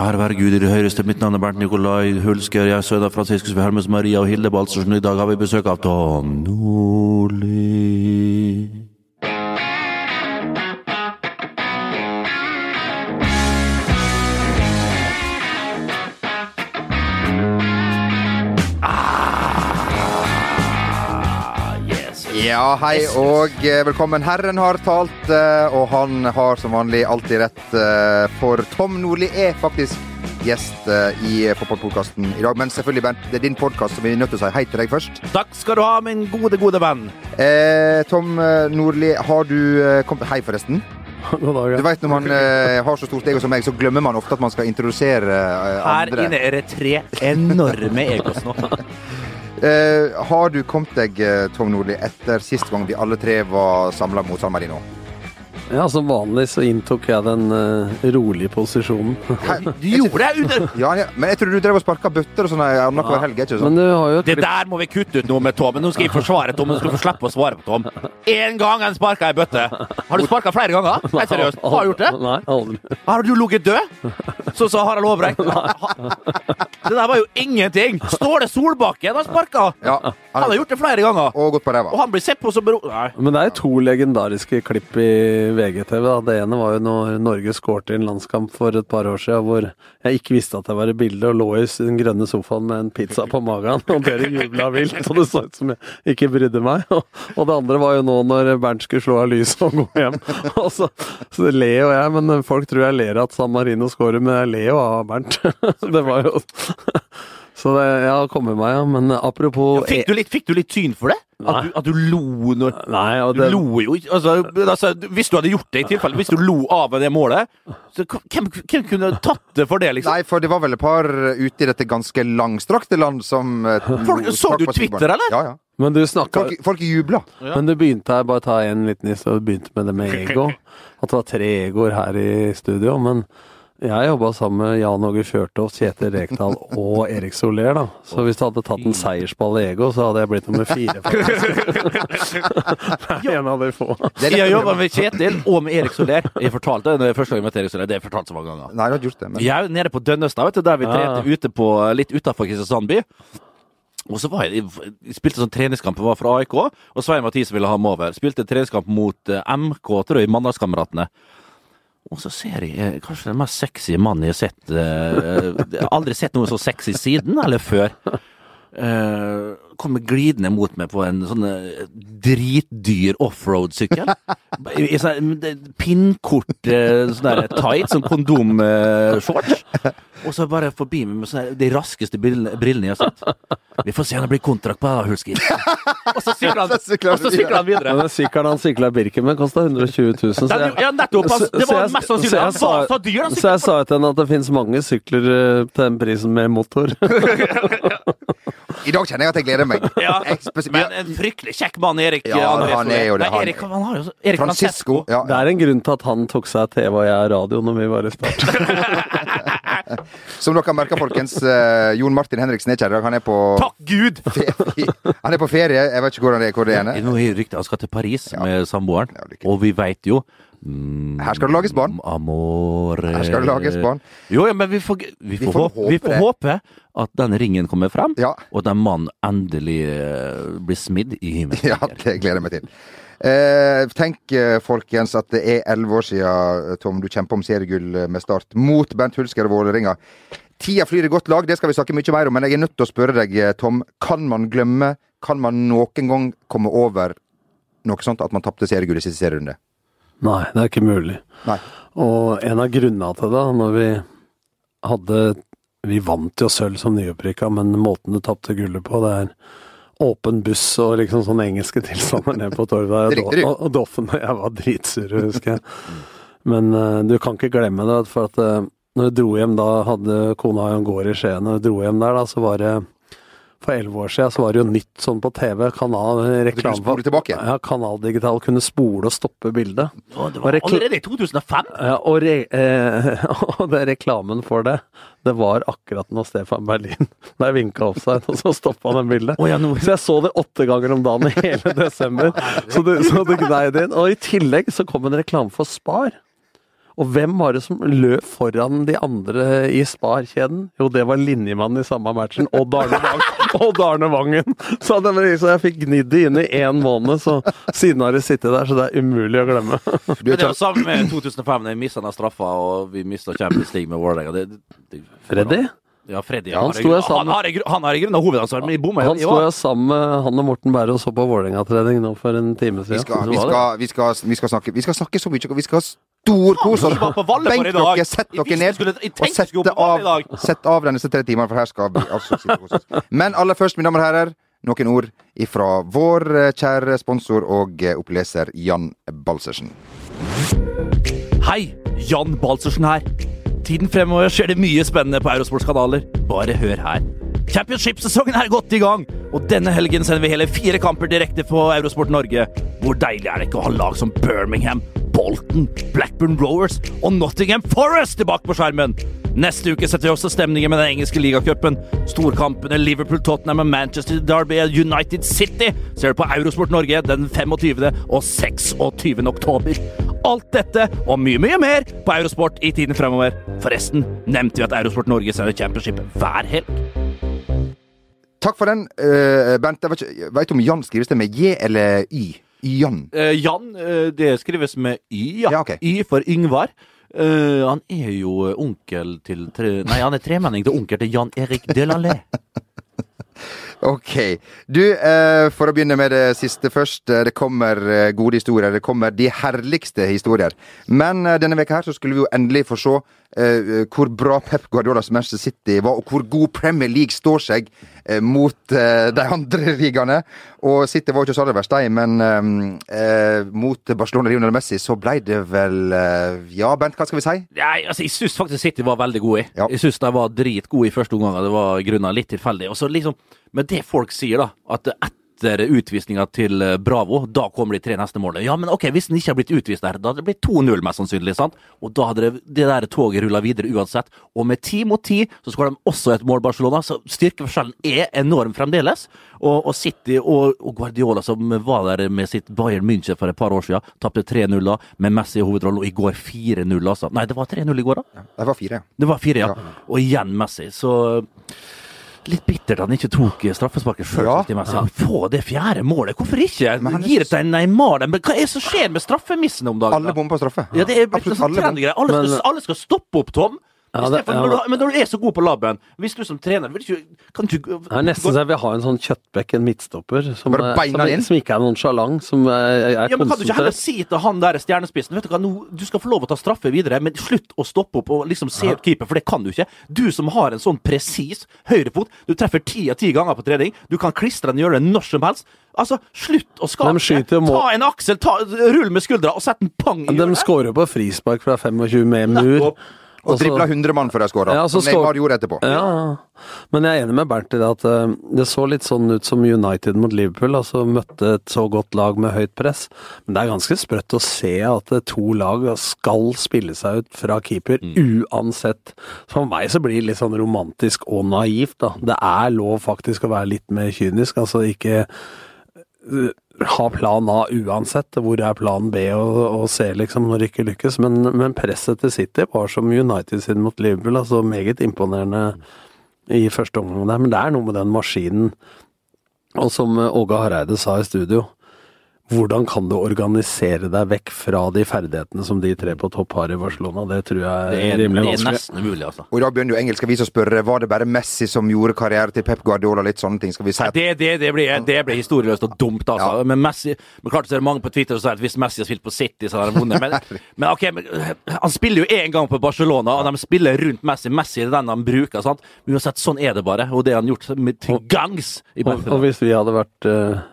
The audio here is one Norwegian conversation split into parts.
Ære være Gud i det høyeste. Mitt navn er Bernt Nikolai Hulsker. Jeg er sønn av Franciscus Hermes Maria og Hilde Balsersen. I dag har vi besøk av Tom Nordli. Ja, hei og eh, velkommen. Herren har talt, eh, og han har som vanlig alltid rett. eh, For Tom Nordli er faktisk gjest i fotballpodkasten i dag. Men selvfølgelig, Bent, det er din podkast, så vi er nødt til å si hei til deg først. Takk skal du ha, min gode, gode venn. Eh, Tom Nordli, har du kommet Hei, forresten. God dag, Du veit Når man eh, har så stort ego som meg, så glemmer man ofte at man skal introdusere eh, Her inne er det tre enorme egos nå. Eh, har du kommet deg, eh, Tom Nordli, etter sist gang vi alle tre var samla mot San Marino? Ja, som vanlig så inntok jeg den uh, rolige posisjonen. Hæ? Du gjorde det under Ja, ja, men jeg tror du drev og sparka bøtter og sånn annenhver helg, ikke sant? Men du har jo Det der må vi kutte ut noe med Tom. Nå skal jeg forsvare Tom. Nå skal du få slippe å svare på Tom. Én gang han sparka ei bøtte. Har du sparka flere ganger? Nei, seriøst. Har du gjort det? Nei, aldri. Har du ligget død? Sånn som Harald Aabrecht. Det der var jo ingenting! Ståle Solbakken har sparka! Ja, Han har gjort det flere ganger. Og gått på Og han blir sett på som bro... Nei. Men det er jo to legendariske klipp i VGTV. Da. Det ene var jo når Norge skårte i en landskamp for et par år siden, hvor jeg ikke visste at jeg var i bildet, og lå i den grønne sofaen med en pizza på magen, og dere jubla vilt. og det så ut som jeg ikke brydde meg. Og, og det andre var jo nå når Bernt skulle slå av lyset og gå hjem. Og så, så ler jo jeg, men folk tror jeg ler at San Marino scorer, men jeg ler jo av Bernt. Det var jo Så det, jeg har kommet meg, ja. Men apropos Fikk du litt, fikk du litt syn for det? At du, at du lo når Nei, og det, Du lo jo ikke altså, altså, Hvis du hadde gjort det i tilfelle, hvis du lo av det målet, så hvem, hvem kunne tatt det for det, liksom? Nei, for det var vel et par ute i dette ganske langstrakte land som eh, Folk- så du Twitter, eller? Ja, ja. men du snakka Folk, folk jubla. Men du begynte her, bare ta en liten historie, du begynte med det med ego. At det var tre egoer her i studio. Men jeg jobba sammen med Jan Åge Fjørtoft, Kjetil Rekdal og Erik Soler, da. Så hvis du hadde tatt en seiersball i ego, så hadde jeg blitt nummer fire. faktisk. en av de få. Er Jeg jobba med Kjetil og med Erik Soler. Jeg fortalte det når jeg første gang møtte Erik Soler. Det har jeg fortalt så mange ganger. Nei, du har gjort det. Men... Jeg er nede på Dønnestad, vet du, der vi Ja. trente ute på, litt utafor Kristiansand by. Og så var jeg, jeg spilte sånn treningskamp, jeg var fra AIK, og Svein Mathisen ville ha meg over. Spilte treningskamp mot eh, MK, tror jeg, Mandalskameratene. Og så ser jeg eh, kanskje den mest sexy mannen jeg har sett eh, Jeg har aldri sett noe så sexy siden, eller før. Eh, kommer glidende mot meg på en sånn eh, dritdyr offroad-sykkel. I, sånn eh, pinnkort, eh, sånn der tight, sånn kondomshorts. Og så bare forbi meg med sånne, de raskeste brillene, jeg har sett. Vi får se om det blir kontrakt på Hulski. Og så sykler han, Så sykler han og så sykler han videre. Men den sykkelen han sykla Birken med, kosta 120 000. Så jeg, ja, nettopp. Det så var jeg- mest sannsynlig. så jeg Han var sa- så dyr, Så jeg sa til henne at det finnes mange sykler eh, til den prisen med motor. I dag kjenner jeg at jeg gleder meg. Ja, Jeg men en fryktelig kjekk mann, Erik. Ja, André han er jo det, Nei, han- Erik, han har jo så- Erik Francisco. Ja, Det er en grunn til at han tok seg TV og jeg radio når vi var i start. Som dere merka, folkens, eh, Jon Martin Henriksen er ikke her i dag. Han er på Takk Gud! ferie. Han er på ferie. Jeg vet ikke hvor han er. Hvor det er. Nå er ryktet han skal til Paris med samboeren, Ja, og vi veit jo Her skal det lages barn. Amore Her skal det lages barn. Jo, ja, men vi får, vi får, får håpe, vi får håpe at den ringen kommer frem, Ja. og den mannen endelig eh, blir smidd i himmelen. Ja, det gleder jeg meg til. Eh, tenk, eh, folkens, at det er elleve år siden, eh, Tom, du kjemper om seriegull med start mot Bent Hulsker og Vålerenga. Tida flyr i godt lag, det skal vi snakke mye mer om, men jeg er nødt til å spørre deg, Tom. Kan man glemme, kan man noen gang komme over noe sånt at man tapte seriegull i siste serierunde? Nei, det er ikke mulig. Nei. Og en av grunnene til det, når vi hadde Vi vant jo sølv som nyopprykka, men måten du tapte gullet på, det er åpen buss og liksom sånne engelske tilstander ned på torvet. Og, og Doffen og jeg var dritsure, husker jeg. Men uh, du kan ikke glemme det, for at uh, når jeg dro hjem da, hadde kona en gård i Skien, når jeg dro hjem der da, så var det for elleve år siden så var det jo nytt sånn på TV. Kanal, reklame igjen? Ja, Kanaldigital kunne spole og stoppe bildet. Og det var allerede i 2005! Ja, og, re, eh, og det reklamen for det, det var akkurat når Stefan Berlin jeg vinka offside, og så stoppa han det bildet. Oh, ja, nå- Så jeg så det åtte ganger om dagen i hele desember. Så det, så det gnei det inn. Og i tillegg så kom en reklame for Spar. Og hvem var det som løp foran de andre i Spar-kjeden? Jo, det var linjemannen i samme matchen, Odd Arne Wang. Odd Arne Vangen. Så, så jeg fikk gnidd det inn i én måned, så siden har det sittet der, så det er umulig å glemme. Men det er jo sammen med 2005, da vi mista den straffa, og vi mista Champions League med Vålerenga. Freddy? Ja, Freddy. Ja, han sammen- han har i grunn- han har i grunnen hovedansvar, men i bomma Han sto jo sammen med han og Morten Bære og så på Vålerenga-trening nå for en time Vi siden. skal, vi, skal, vi, skal, vi, skal snakke, vi skal snakke så mye, vi skal storkos. ja, for Benk dere, sett dere ned, og sette av, sett av de neste tre timene, for her skal vi altså oss. Men aller først, mine damer og herrer, noen ord ifra vår eh, kjære sponsor og eh, oppleser Jan Balsersen. Hei, Jan Balsersen her. Tiden fremover skjer det mye spennende på Eurosports kanaler. Bare hør her. Championship-sesongen er godt i gang, og denne helgen sender vi hele fire kamper direkte på Eurosport Norge. Hvor deilig er det ikke å ha lag som Birmingham, Bolton, Blackburn Rowers og Nottingham Forest tilbake på skjermen? Neste uke setter vi også stemningen med den engelske ligacupen. Storkampene Liverpool, Tottenham og Manchester Derby United City ser du på Eurosport Norge den 25. og 26. oktober. Alt dette og mye, mye mer på Eurosport i tiden fremover. Forresten nevnte vi at Eurosport Norge sender Championship hver helg. Takk for den, uh, Bent. Jeg vet, ikke, jeg vet om Jan skrives det med J eller Y? Jan. Eh, Jan, eh, det skrives med Y, ja. Ja, okay. Y for Yngvar. Uh, han er jo onkel til tre... Nei, han er tremenning til onkel til Jan Erik Delalé. Ok. Du, uh, for å begynne med det siste først. eh, Det kommer eh, gode historier. Det kommer de herligste historier. Men uh, denne veka her så skulle vi jo endelig få se eh, hvor bra Pep Guardiolas Manchester City var, og hvor god Premier League står seg eh, mot eh, de andre ligaene. Og City var jo ikke så aller verst, de, men eh, eh, mot Barcelona Lionel Messi så ble det vel eh, Ja, Bent, hva skal vi si? Nei, altså, jeg syns faktisk City var veldig gode i. Ja. Jeg syns de var dritgode i første omgang. Det var grunna litt tilfeldig. Og så liksom, Men det folk sier, da, at etter utvisninga til eh, Bravo, da kommer de tre neste målene. Ja, men ok, hvis den ikke har blitt utvist der, da hadde det blitt 2-0 mest sannsynlig. sant? Og da hadde det, det der toget rulla videre uansett. Og med ti mot ti så skårer de også et mål, Barcelona, så styrkeforskjellen er enorm fremdeles. Og, og City og, og Guardiola, som var der med sitt Bayern München for et par år siden, tapte 3-0 da, med Messi i hovedrollen, og i går 4-0, altså. Nei, det var 3-0 i går, da? Det var fire. Det var 4, ja. Ja. Og igjen Messi. Så litt bittert at han ikke tok straffesparket sjøl. Ja. Få det fjerde målet! Hvorfor ikke? Men han Gir det til Neymar? Men hva er det som skjer med straffemissen om dagen? Alle bommer på straffe. Ja, det er blitt Absolutt en sånn alle. Alle, skal- alle skal stoppe opp, Tom. Ja, det- for ja, når du, men- når du er så god på labben, hvis du som trener vil ikke, kan du Det er nesten så jeg vil ha en sånn kjøttbekk, en midtstopper, som, er- som, som ikke er nonsjalant, som er, er ja, men Kan du ikke heller si til han der stjernespissen Vet Du hva, nå, du skal få lov å ta straffe videre, men slutt å stoppe opp og liksom se ut keeper, for det kan du ikke. Du som har en sånn presis høyrefot, du treffer ti av ti ganger på trening, du kan klistre den og gjøre det når som helst. Altså, slutt å skape Ta en aksel, ta, rull med skuldra og sett en pang i De skårer jo på frispark fra 25 med mur. Nettopp. Og Og så- dribla 100 mann før de skåra. Ja, som Neymar gjorde etterpå. Ja, men jeg er enig med Bernt i det at uh, det så litt sånn ut som United mot Liverpool. altså Møtte et så godt lag med høyt press. Men det er ganske sprøtt å se at uh, to lag skal spille seg ut fra keeper uansett. For meg så blir det litt sånn romantisk og naivt, da. Det er lov faktisk å være litt mer kynisk. Altså ikke eh, ha plan A uansett. Hvor er plan B og, og se liksom når det ikke lykkes. Men, men presset til City var som United sin mot Liverpool. altså Meget imponerende i første omgang. Men det er noe med den maskinen. Og som Åge Hareide sa i studio, hvordan kan du organisere deg vekk fra de ferdighetene som de tre på topp har i Barcelona? Det tror jeg Det er rimelig rimelig det er nesten umulig, altså. Og i dag begynner jo engelsk avis å spørre var det bare Messi som gjorde karriere til Pep Guardiola. Litt sånne ting. Skal vi si at det, det, det, blir, det blir historieløst og dumt, altså. Ja. Men Messi Men klart så er det mange på Twitter som sier at hvis Messi har spilt på City, så har han vunnet. Men, men ok, men, han spiller jo én gang på Barcelona, og de spiller rundt Messi. Messi er den han bruker. sant? Men Uansett, sånn er det bare. Og det har han gjort med, til gangs i Og, og hvis vi hadde vært eh,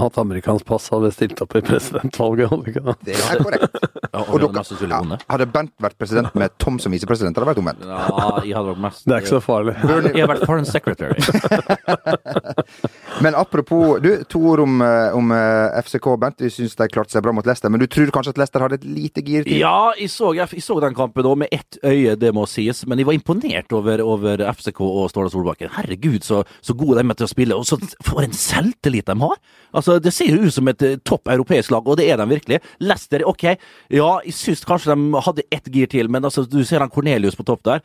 hatt amerikansk pass, hadde vi stilt opp i presidentvalget. hadde ikke det? det er korrekt. Ja, og dere, ja, hadde Bent vært president med Tom som visepresident, hadde det vært omvendt. Ja, jeg hadde vært mest Det er ikke så farlig. Jeg har vært foreign secretary. Men apropos du, to ord om, eh, om eh, FCK, Bent. Vi syns de klarte seg bra mot Leicester, men du tror kanskje at Leicester hadde et lite gir til? Ja, jeg så, jeg, jeg så den kampen da med ett øye, det må sies. Men jeg var imponert over, over FCK og Ståle Solbakken. Herregud, så, så gode de er til å spille. Og så for en selvtillit de har! Altså, Det ser jo ut som et eh, topp europeisk lag, og det er de virkelig. Leicester, ok, ja, jeg syns kanskje de hadde ett gir til, men altså, du ser han Cornelius på topp der.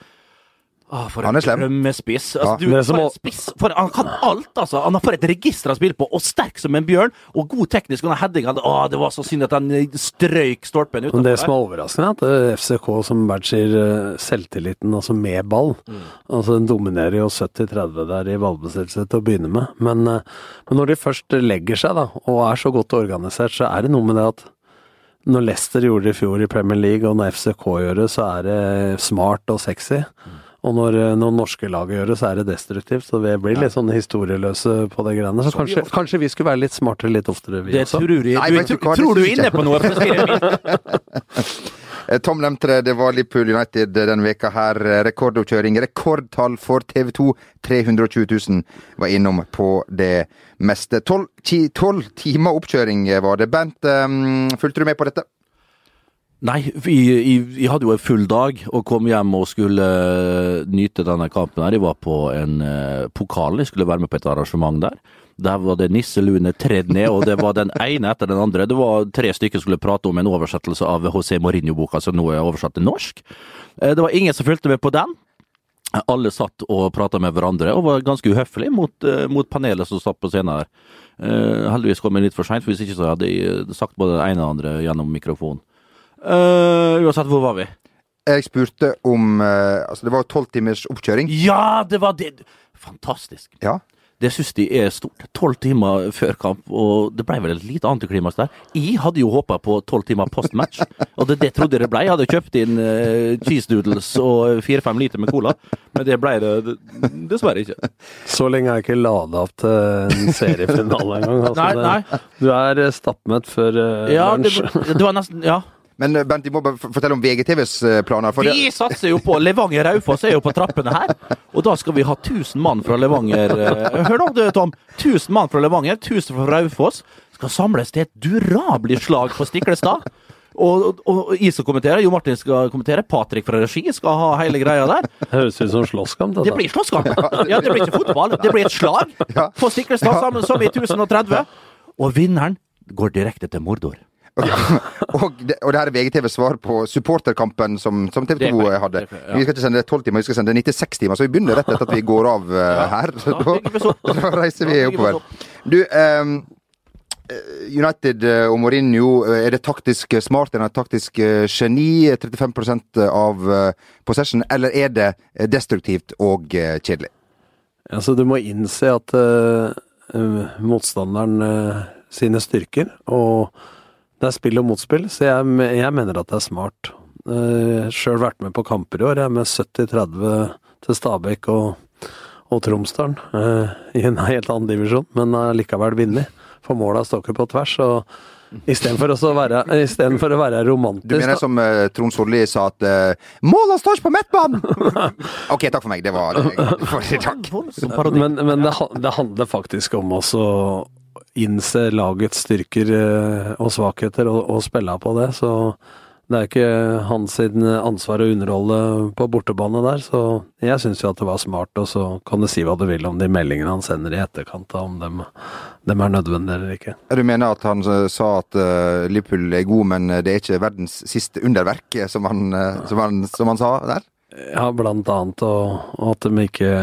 Ah, for Han er slem. drømmespiss. Altså, Ja. du, er for må... spiss. For han kan alt, altså. Han har for et register å spille på, og sterk som en bjørn. Og god teknisk. Og den headinga ah, det var så synd at han eh, strøyk stolpen Men det som er overraskende, er at eh, FCK, som matcher eh, selvtilliten, altså med ball Altså Den dominerer jo 70-30 der i ballbesittelse til å begynne med. Men, men når de først legger seg, da, og er så godt organisert, så er det noe med det at når Leicester gjorde det i fjor i Premier League, og når FCK gjør det, så er det smart og sexy. Og når, eh, når norske lag gjør det, så er det destruktivt. Så vi blir litt sånn historieløse på det greiene. Så kanskje, kanskje vi skulle være litt smartere litt oftere, vi Det også. tror jeg. Nei, Du, vet du hva, det tror du er inne på noe? Eh, Tom nevnte det, det var Liverpool United denne veka her. Eh, Rekordoppkjøring, rekordtall for TV 2. 320 000 var innom på det meste. Tolv ti- timer oppkjøring eh, var det. Bent, um, fulgte du med på dette? Nei, vi, hadde jo en full dag og kom hjem og skulle uh, nyte denne kampen. her. Jeg var på en uh, pokal, jeg skulle være med på et arrangement der. Der var det nisseluene tredd ned, og det var den ene etter den andre. Det var tre stykker som skulle prate om en oversettelse av José Mourinho-boka, som nå er oversatt til norsk. Uh, Det var ingen som fulgte med på den. Alle satt og prata med hverandre og var ganske uhøflige mot, mot panelet som satt på scenen her. Heldigvis kom jeg litt for seint, hvis ikke så hadde jeg sagt både det ene og det andre gjennom mikrofonen. Eh, uansett, hvor var vi? Jeg spurte om uh, Altså, det var tolv timers oppkjøring. Ja, det var det! Fantastisk. Ja. Det syns de er stort. Tolv timer før kamp, og det ble vel et lite antiklimaks der. Jeg hadde jo håpa på tolv timer postmatch, og det, det trodde jeg det ble. Jeg hadde kjøpt inn uh, cheese doodles og fire-fem liter med cola, men det ble det dessverre ikke. Så lenge er jeg ikke lada opp til en seriefinale engang. Altså, Nei, nei. Du er stappmett før uh, Ja, det, lunsj. det var nesten Ja. Men eh, Bent, vi må bare fortelle om VGTVs eh, planer. For det, Vi satser jo på Levanger Raufoss er jo på trappene her, og da skal vi ha 1000 mann fra Levanger. eh, Hør nå, du, Tom. 1000 mann fra Levanger, 1000 fra Raufoss skal samles til et durabelig slag på Stiklestad. Og, og, og jeg skal kommentere, Jo Martin skal kommentere, Patrick fra regi skal ha hele greia der. Høres ut som slåsskamp. Det det blir slåsskamp. Ja, det blir ikke fotball, det blir et slag på Stiklestad sammen som i 1030. Og vinneren går direkte til Mordor. og, det, og det her er VGTVs svar på supporterkampen som, som TV Det er 2 hadde. Det er ja. Vi skal ikke sende det 12 timer, vi skal sende det 96 timer. Så vi begynner rett etter at vi går av uh, her. Så da, da reiser vi Da oppover. Du, eh, United eh, og Mourinho, eh, er det taktisk eh, smart? Er det taktisk eh, geni? 35% av eh, possession? Eller er det eh, destruktivt og eh, kjedelig? Altså, du må innse at eh, eh, motstanderen uh, sine styrker, og det er spill og motspill, så jeg, jeg mener at det er smart. Uh, Sjøl vært med på kamper i år, jeg er med 70-30 til Stabæk og, og Tromsdalen, Uh, i en helt annen divisjon, men har likevel vunnet. For måla står ikke på tvers, og istedenfor å være, i stedet for å være romantisk Du mener som uh, Trond Solli sa at uh, Målene står ikke på midtbanen! OK, takk for meg. Det var det. For, takk. Men, men det, det handler faktisk om også innse lagets styrker eh, og svakheter og, og spille på det. Så det er ikke hans ansvar å underholde på bortebane der. Så jeg syns jo at det var smart, og så kan du si hva du vil om de meldingene han sender i etterkant, om dem, dem er nødvendige eller ikke. Du mener at han eh, sa at eh, Liverpool er god, men det er ikke verdens siste underverk, som han, som han, som han sa der? Ja, blant annet, og, og at de ikke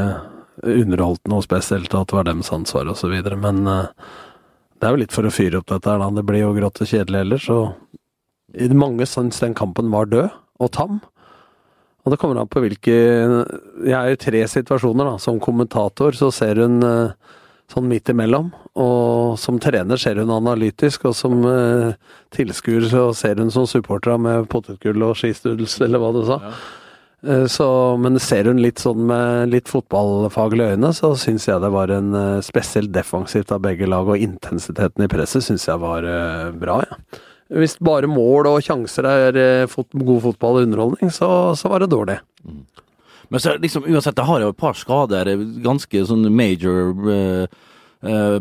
underholdt noe spesielt, og at det var deres ansvar osv. Men eh, det er jo litt for å fyre opp dette her, da. Det blir jo grått og kjedelig ellers. Og mange syns den kampen var død og tam. Og det kommer an på hvilke Jeg er i tre situasjoner, da. Som kommentator så ser hun eh, sånn midt imellom. Og som trener ser hun analytisk, og som eh, tilskuer så ser hun som supporter med potetgull og skistudels, eller hva du sa. Eh, Så, men ser hun litt sånn med litt fotballfaglige øyne, så syns jeg det var en eh, spesielt defensivt av begge lag, og intensiteten i presset syns jeg var eh, bra, ja. Hvis bare mål og sjanser er eh, fot god fotball og underholdning, så, så var det dårlig. Men så liksom, uansett, jeg har jo et par skader, ganske sånn major eh, eh,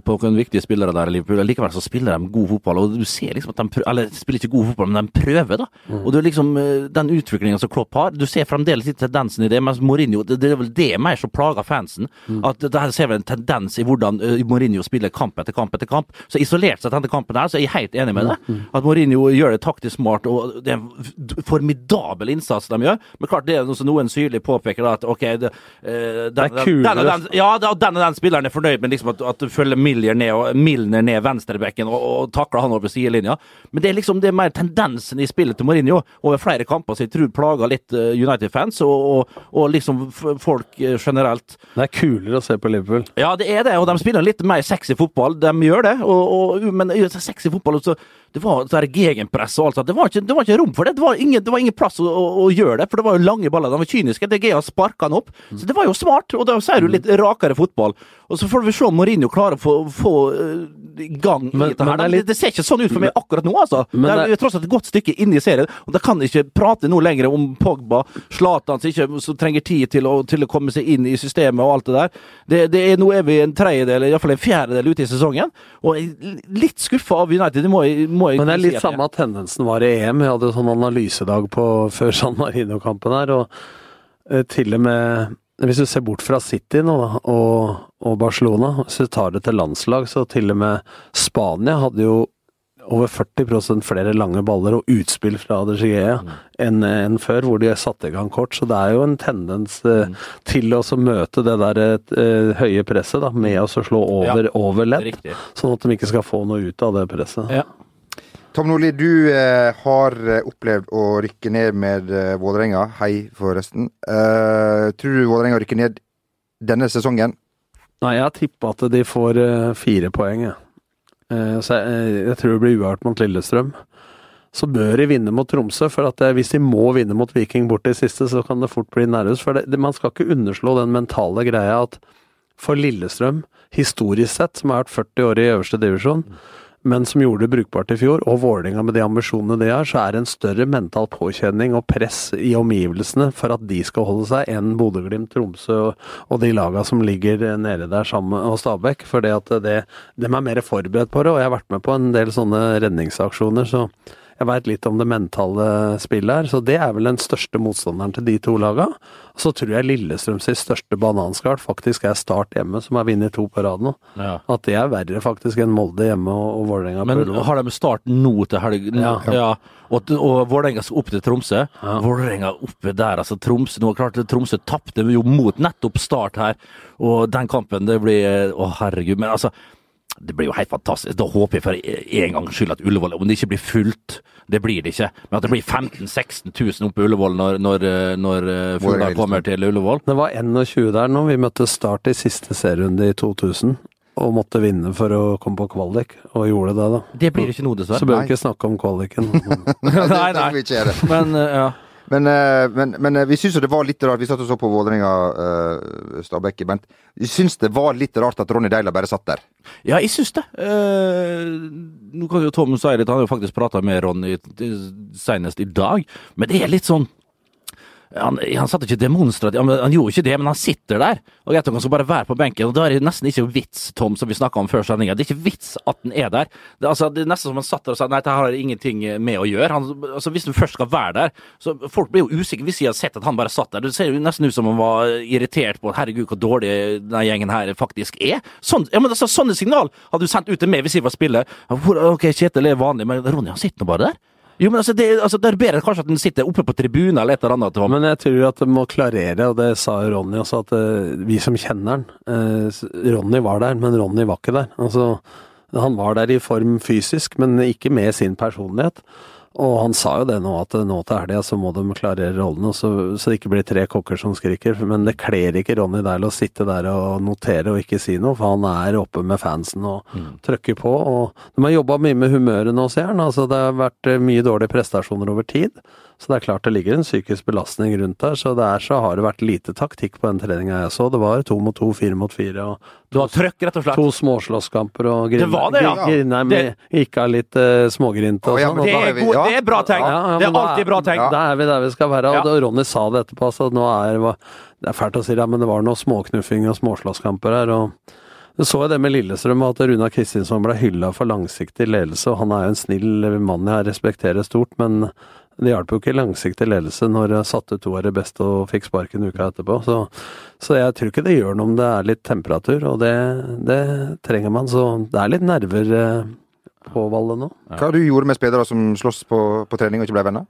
på noen viktige spillere der i Liverpool. Likevel så spiller de god fotball, og du ser liksom at de prøver, eller spiller ikke god fotball, men de prøver, da. Og det er liksom eh, den utviklinga som Klopp har, du ser fremdeles litt tendensen i det, mens Mourinho Det, det er vel det mer som plager fansen. At det her ser vi en tendens i hvordan eh, Mourinho spiller kamp etter kamp etter kamp. Så isolert sett denne kampen her, så er jeg helt enig med det. At Mourinho gjør det taktisk smart, og det er en formidabel innsats de gjør. Men klart det er noe som noen syrlig påpeker da, at ok det, eh, den, er kulere. den, den, ja, den og den spilleren er fornøyd med liksom at, at følger Milner ned, og, Milner ned venstrebekken og, og takler han over sidelinja. Men det er liksom det er mer tendensen i spillet til Mourinho over flere kamper som jeg tror plager litt eh, United-fans og, og, og liksom folk eh, generelt. Det er kulere å se på Liverpool. Ja, det er det, og de spiller litt mer sexy fotball. De gjør det, men sexy fotball så det var så her gegenpress og alt sånt. Det var, ikke, det var ikke rom for det. Det var ingen, det var ingen plass å, å, å gjøre det, for det var jo lange baller. De var kyniske. De Gea sparka han opp. Så det var jo smart, og da ser du litt rakere fotball. Og så får vi se om Mourinho klarer å få, få eh, i gang Men- dette her. det litt- det ser ikke sånn ut for meg akkurat nå, altså. Men det er det- tross alt et godt stykke inne i serien, og de kan ikke prate noe lenger om Pogba, Zlatan som trenger tid til å, til å komme seg inn i systemet og alt det der. Det, det er, nå er vi en tredjedel, iallfall en fjerdedel ute i sesongen, og jeg er litt skuffa av United. Det må jeg, må jeg Men det er si litt jeg samme tendensen var i EM. Vi hadde sånn analysedag på før San Marino-kampen her, og eh, til og med hvis du ser bort fra City nå, da, og, og Barcelona, hvis du tar det til landslag, så til og med Spania hadde jo over 40% flere lange baller og utspill fra De Gea enn en før, hvor de satte i gang kort. Så det er jo en tendens eh, til å møte det der eh, høye presset da, med å slå over, ja, over ledd, sånn at de ikke skal få noe ut av det presset. Ja. Tom Nordli, du eh, har eh, opplevd å rykke ned med eh, Vålerenga. Hei, forresten. Eh, tror du Vålerenga rykker ned denne sesongen? Nei, jeg har tippa at de får eh, fire poeng, jeg. Eh, så jeg, jeg tror det blir uavgjort mot Lillestrøm. Så bør de vinne mot Tromsø, for at hvis de må vinne mot Viking bort i siste, så kan det fort bli nervøst. For det, man skal ikke underslå den mentale greia at for Lillestrøm, historisk sett, som har vært 40 år i øverste divisjon, men som gjorde det brukbart i fjor, og Vålerenga med de ambisjonene de har, så er det en større mental påkjenning og press i omgivelsene for at de skal holde seg, enn Bodø-Glimt, Tromsø og, de laga som ligger nede der sammen og Stabæk. For det at de er mer forberedt på det, og jeg har vært med på en del sånne redningsaksjoner, så jeg veit litt om det mentale spillet her. Så det er vel den største motstanderen til de to laga. Så tror jeg Lillestrøm sitt største bananskall faktisk er Start hjemme, som har vunnet to på rad nå. Ja. At det er verre faktisk enn Molde hjemme og, og Vålerenga på Men har de start nå til helg? Ja. ja. Og, og Vålerenga skal opp til Tromsø. Vålerenga oppe der, altså Tromsø Nå er klart Tromsø tapte jo mot nettopp Start her, og den kampen, det blir Å, herregud. Men altså det blir jo helt fantastisk. Da håper jeg for en gangs skyld at Ullevål, om det ikke blir fullt, det blir det ikke, men at det blir 15 000-16 000 oppe på Ullevål når, når, når eh, Fuglar kommer til Ullevål. Det var 21 der nå. Vi møtte Start i siste serierunde i 2000. Og måtte vinne for å komme på kvalik, og gjorde det, da. Det blir ikke noe, dessverre. Så bør vi ikke snakke om kvaliken. nei, nei. Men eh, ja. Men, eh, men, men eh, vi syns jo det var litt rart. Vi satt og så på Vålerenga uh, Stabæk, Bent. Vi syns det var litt rart at Ronny Deila bare satt der. Ja, jeg syns det. Uh, nå kan jo Tom litt, han har jo faktisk prata med Ronny senest i dag, men det er litt sånn han, han satt ikke demonstrativt, han, han gjorde ikke det, men han sitter der. Og jeg tror han skal bare være på benken. og Da er det nesten ikke vits, Tom, som vi snakka om før sendinga. Det er ikke vits at han er der. Det, altså, det er nesten som han satt der og sa nei, dette har ingenting med å gjøre. Han, altså, hvis du først skal være der, så folk blir jo usikre hvis de har sett at han bare satt der. Det ser jo nesten ut som han var irritert på herregud, hvor dårlig denne gjengen her faktisk er. Sånn, ja, men altså, Sånne signal hadde du sendt ut til meg hvis jeg var spiller. Ok, Kjetil er vanlig, men Ronny han sitter nå bare der. Jo, men altså, det, altså, det er bedre kanskje at den sitter oppe på tribunen eller et eller annet. Men jeg tror at det må klarere, og det sa jo Ronny også, at uh, vi som kjenner han uh, Ronny var der, men Ronny var ikke der. Altså, han var der i form fysisk, men ikke med sin personlighet. Og han sa jo det nå, at nå til helga så må de klarere rollene, så, så det ikke blir tre kokker som skriker. Men det kler ikke Ronny Deil å sitte der og notere og ikke si noe, for han er oppe med fansen og trykker på. Og de har jobba mye med humøret nå, ser han. Altså, det har vært eh, mye dårlige prestasjoner over tid. Så det er klart det ligger en psykisk belastning rundt der. Så der så har det vært lite taktikk på den treninga jeg så. Det var to mot to, fire mot fire, og Du har trøkk, rett og slett. to småslåsskamper og Det var det, ja. Grinheim med gikk av litt uh, smågrinte og ja, sånn. men og Det er, ja. det er bra tegn. Ja, ja, det er alltid bra tegn. Da er vi der vi skal være. Og Ja. da Ronny sa det etterpå, så nå er det Det er fælt å si det, men det var noe småknuffing og småslåsskamper her. og Du så jo det med Lillestrøm, at Runa Kristinsson ble hylla for langsiktig ledelse, og han er jo en snill mann jeg respekterer stort, men det hjalp jo ikke langsiktig ledelse når jeg satte to av det beste og fikk sparken uka etterpå. Så, så, jeg tror ikke det gjør noe om det er litt temperatur, og det, det trenger man. Så det er litt nerver eh, på Valle nå. Hva du gjorde med spillere som slåss på, på trening og ikke ble venner?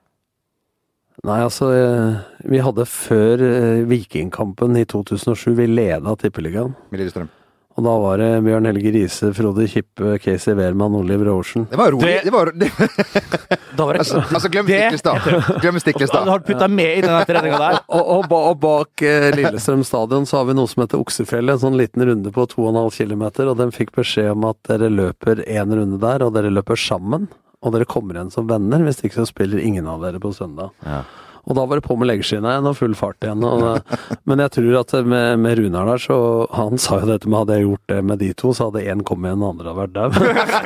Nei, altså eh, Vi hadde før eh, Vikingkampen i 2007, vi leda Tippeligaen. Med Lillestrøm. Og da var det Bjørn Helge Riise, Frode Kippe, Casey Wehrmann, Oliver Aarsen. Det var rolig. Det- Det var, det, Da var det altså, altså, glem Stiklestad. Glem Du Stiklestad. har putta med i den treninga der. Og, og, og bak eh, Lillestrøm stadion så har vi noe som heter Oksefjellet, en sånn liten runde på 2,5 km, og den fikk beskjed om at dere løper én runde der, og dere løper sammen. Og dere kommer igjen som venner, hvis ikke så spiller ingen av dere på søndag. Ja. Og da var det på med leggeskinna igjen og full fart igjen. Det- men jeg tror at med, med Runar der, så Han sa jo dette med hadde jeg gjort det med de to, så hadde én kommet igjen, den andre hadde vært dau.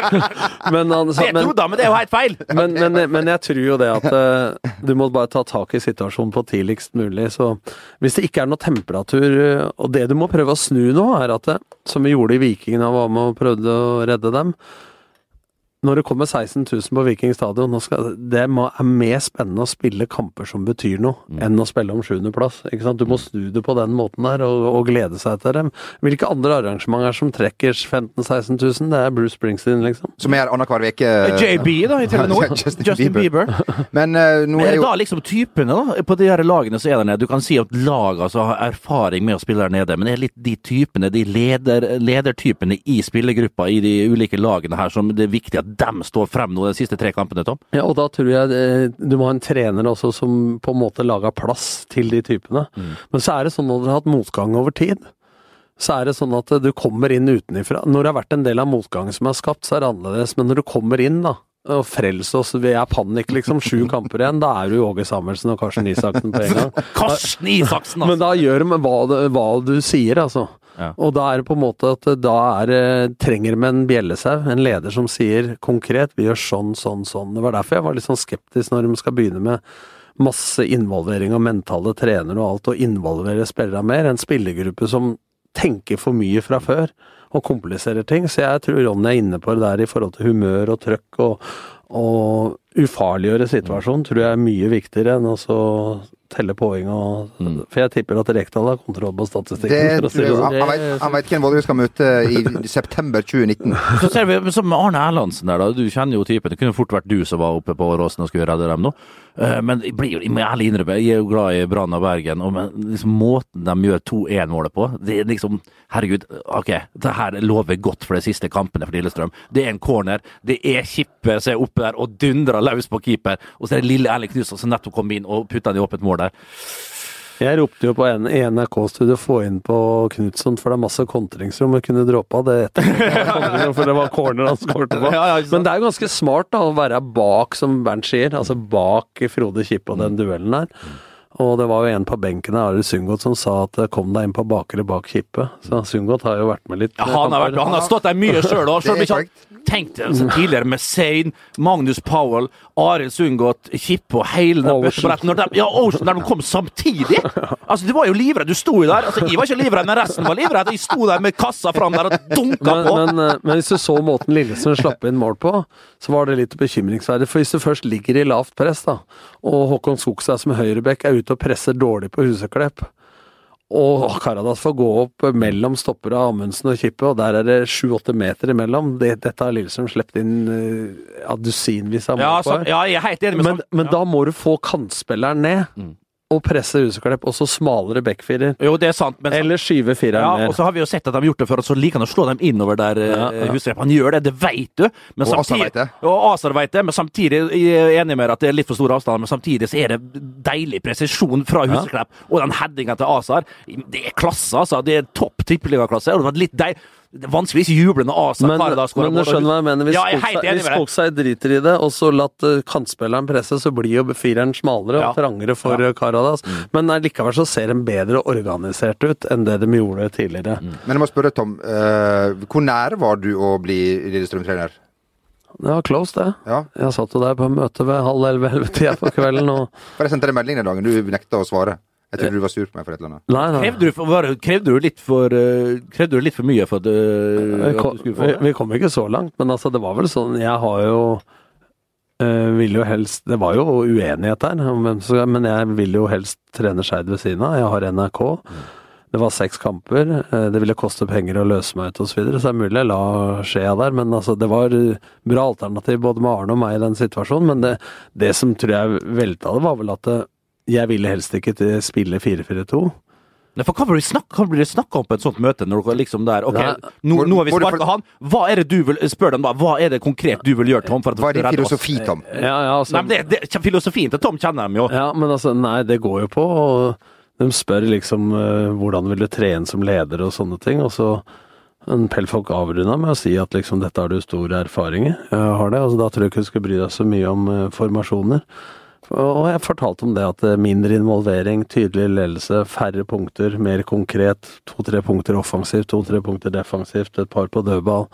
men, han så, men, han, men det er jo helt feil! men, men, men jeg tror jo det at eh, du må bare ta tak i situasjonen på tidligst mulig. Så hvis det ikke er noe temperatur eh, Og det du må prøve å snu nå, er at det, som vi gjorde i Vikingene, da var med og prøvde å redde dem når det kommer 16 000 på Viking stadion, det må, er mer spennende å spille kamper som betyr noe, enn å spille om sjuendeplass. Du må snu det på den måten der, og, og glede seg til dem. Hvilke andre arrangementer som trekker 15 000-16 000? Det er Bruce Springsteen, liksom. Som er annenhver uke. JB, da, i Telenor. Justin Justin Bieber. Bieber. Men uh, nå er er det jo da liksom typene da, på de her lagene som er der nede? Du kan si at lag altså, har erfaring med å spille der nede, men det er litt de typene, de leder, ledertypene i spillergruppa i de ulike lagene her, som det er viktig at dem står frem nå de siste tre kampene, Tom? Ja, og da tror jeg eh, du må ha en trener også som på en måte lager plass til de typene. Men så er det sånn når dere har hatt motgang over tid, så er det sånn at eh, du kommer inn utenifra. Når det har vært en del av motgangen som er skapt, så er det annerledes. Men når du kommer inn, da, og frels oss, vi er panikk, liksom, sju kamper igjen, da er du Åge Samuelsen og Karsten Isaksen på en gang. Karsten Isaksen, Men altså! da gjør de hva, hva du sier, altså. Og da er det på en måte at da er trenger vi en bjellesau, en leder som sier konkret vi gjør sånn, sånn, sånn. Det var derfor jeg var litt sånn skeptisk når de skal begynne med masse involvering av mentale trenere og alt, og involvere spillere mer. En spillergruppe som tenker for mye fra før og kompliserer ting. Så jeg tror Ronny er inne på det der i forhold til humør og trøkk og, og ufarliggjøre situasjonen, tror jeg er mye viktigere enn å telle poeng og For jeg tipper at Rekdal har kontroll på statistikken. det, si det sånn. han, han, vet, han vet hvem Vålerenga skal møte i september 2019. Så ser vi som med Arne Erlandsen der, da. Du kjenner jo typen. Det kunne fort vært du som var oppe på Åråsen og skulle redde dem nå. Eh, Men jeg blir jeg må ærlig innrømme, jeg er jo glad i Brann og Bergen, og men liksom måten de gjør 2-1-målet på, det er liksom Herregud, ok, det her lover godt for de siste kampene for Lillestrøm. Det er en corner, det er Kippe som er oppe der og dundrer løs på keeper, og så er det lille Erling Knutsen som nettopp kom inn og putta den i åpent mål der. Jeg ropte jo på en, i NRK-studio få inn på Knutson, for det er masse kontringsrom. Jeg kunne droppa det etter, for det var corner han skårte på. Men det er jo ganske smart da, å være bak, som Bernt sier, altså bak Frode Kippe og den duellen der. Og det var jo en på benken her, Arild Sundgodt, som sa at kom deg inn på bakre bak Kippe. Så Sundgodt har jo vært med litt. Ja, han har, vært, han har stått der mye sjøl òg. Det er korrekt. Tenk deg altså, tidligere med Zain, Magnus Powell, Arild Sundgodt, Kippe og hele den bøttebretten. Når de, ja, Ocean, der de kom samtidig! Altså, Du var jo livredd. Du sto jo der. Altså, Jeg var ikke livredd, men resten var livredd. Jeg sto der med kassa fram der og dunka Men, på. men, eh, men hvis du så måten Lillesund slapp inn mål på, så var det litt bekymringsverdig. For hvis du først ligger i lavt press, da, og Håkon Skogstad som høyrebekk er ute og presser dårlig på Huseklepp, og Karadas får gå opp mellom stopper av Amundsen og Kippe, og der er det sju-åtte meter imellom. Det, dette har Lillestrøm sluppet inn uh, dusinvis av mål Ja, på. ja, jeg er helt enig med men, men da må du få kantspilleren ned, og presse Huseklepp, og så smalere backfirer. Jo, det er sant, men Eller skyve fireren ja, ned. og så har vi jo sett at de har gjort det før, og så liker han å slå dem innover der. Ja, Ja, ja. Han gjør det, det vet du. Men Og samtidig, vet det. Og Asar vet det, men samtidig jeg er enig med deg at det er litt for store avstander, men samtidig så er det deilig presisjon fra Huseklepp. Og den headinga til Asar, det er klasse, altså. Det er topp tippeligaklasse. Og det var litt deil. Det er vanskelig å juble Asa Men, da men du skjønner hva jeg mener. Hvis Ja, jeg med driter i det, og så latt eh, kantspilleren presse, så blir jo fireren smalere Ja. og trangere for Ja. Karadas. Karadas. Men likevel så ser de bedre organisert ut enn det de gjorde tidligere. Men jeg må spørre, Tom. Uh, hvor nær var du å bli Lillestrøm-trener? Det var close, det. Ja. Jeg satt jo der på møte ved halv elleve-elleve-tida på kvelden, og For jeg sendte deg melding den dagen du nekta å svare. Jeg trodde du var sur på meg for et eller annet. Nei, nei. Krevde du, for, var, krevde du litt for eh, Krevde du litt for mye for at, eh, Vi at du skulle vi, få det? vi kom ikke så langt, men altså, det var vel sånn Jeg har jo øh, ville jo helst Det var jo uenighet der, men jeg vil jo helst trene Skeid ved siden av. Jeg har NRK. Det var seks kamper. Det ville koste penger å løse meg ut osv. Så, videre, så det er mulig jeg la skjea der. Men altså, det var bra alternativ både med Arne og meg i den situasjonen. Men det, det som tror jeg velta det, var vel at øh, jeg ville helst ikke spille 4-4-2. Nei, for hva blir det snakk- hva blir det snakka om på et sånt møte? Når dere liksom der, ok, Nei. nå, nå har vi sparka han. Hva er det du vil Spør dem da, hva er det konkret du vil gjøre, Tom? For at Hva er din oss? filosofi, Tom? Ja, ja, altså, Nei, men det, det, Filosofien til Tom kjenner de jo. Ja, men altså, nei, det går jo på. Og de spør liksom eh, hvordan vil du trene som leder og sånne ting. Og så en Pelfolk avrunda med å si at liksom dette har du stor erfaring i. Jeg har det, altså Da tror jeg ikke du skal bry deg så mye om uh, formasjoner. Og jeg fortalte om det at eh, mindre involvering, tydelig ledelse, færre punkter, mer konkret. To-tre punkter offensivt, to-tre punkter defensivt, et par på dødball.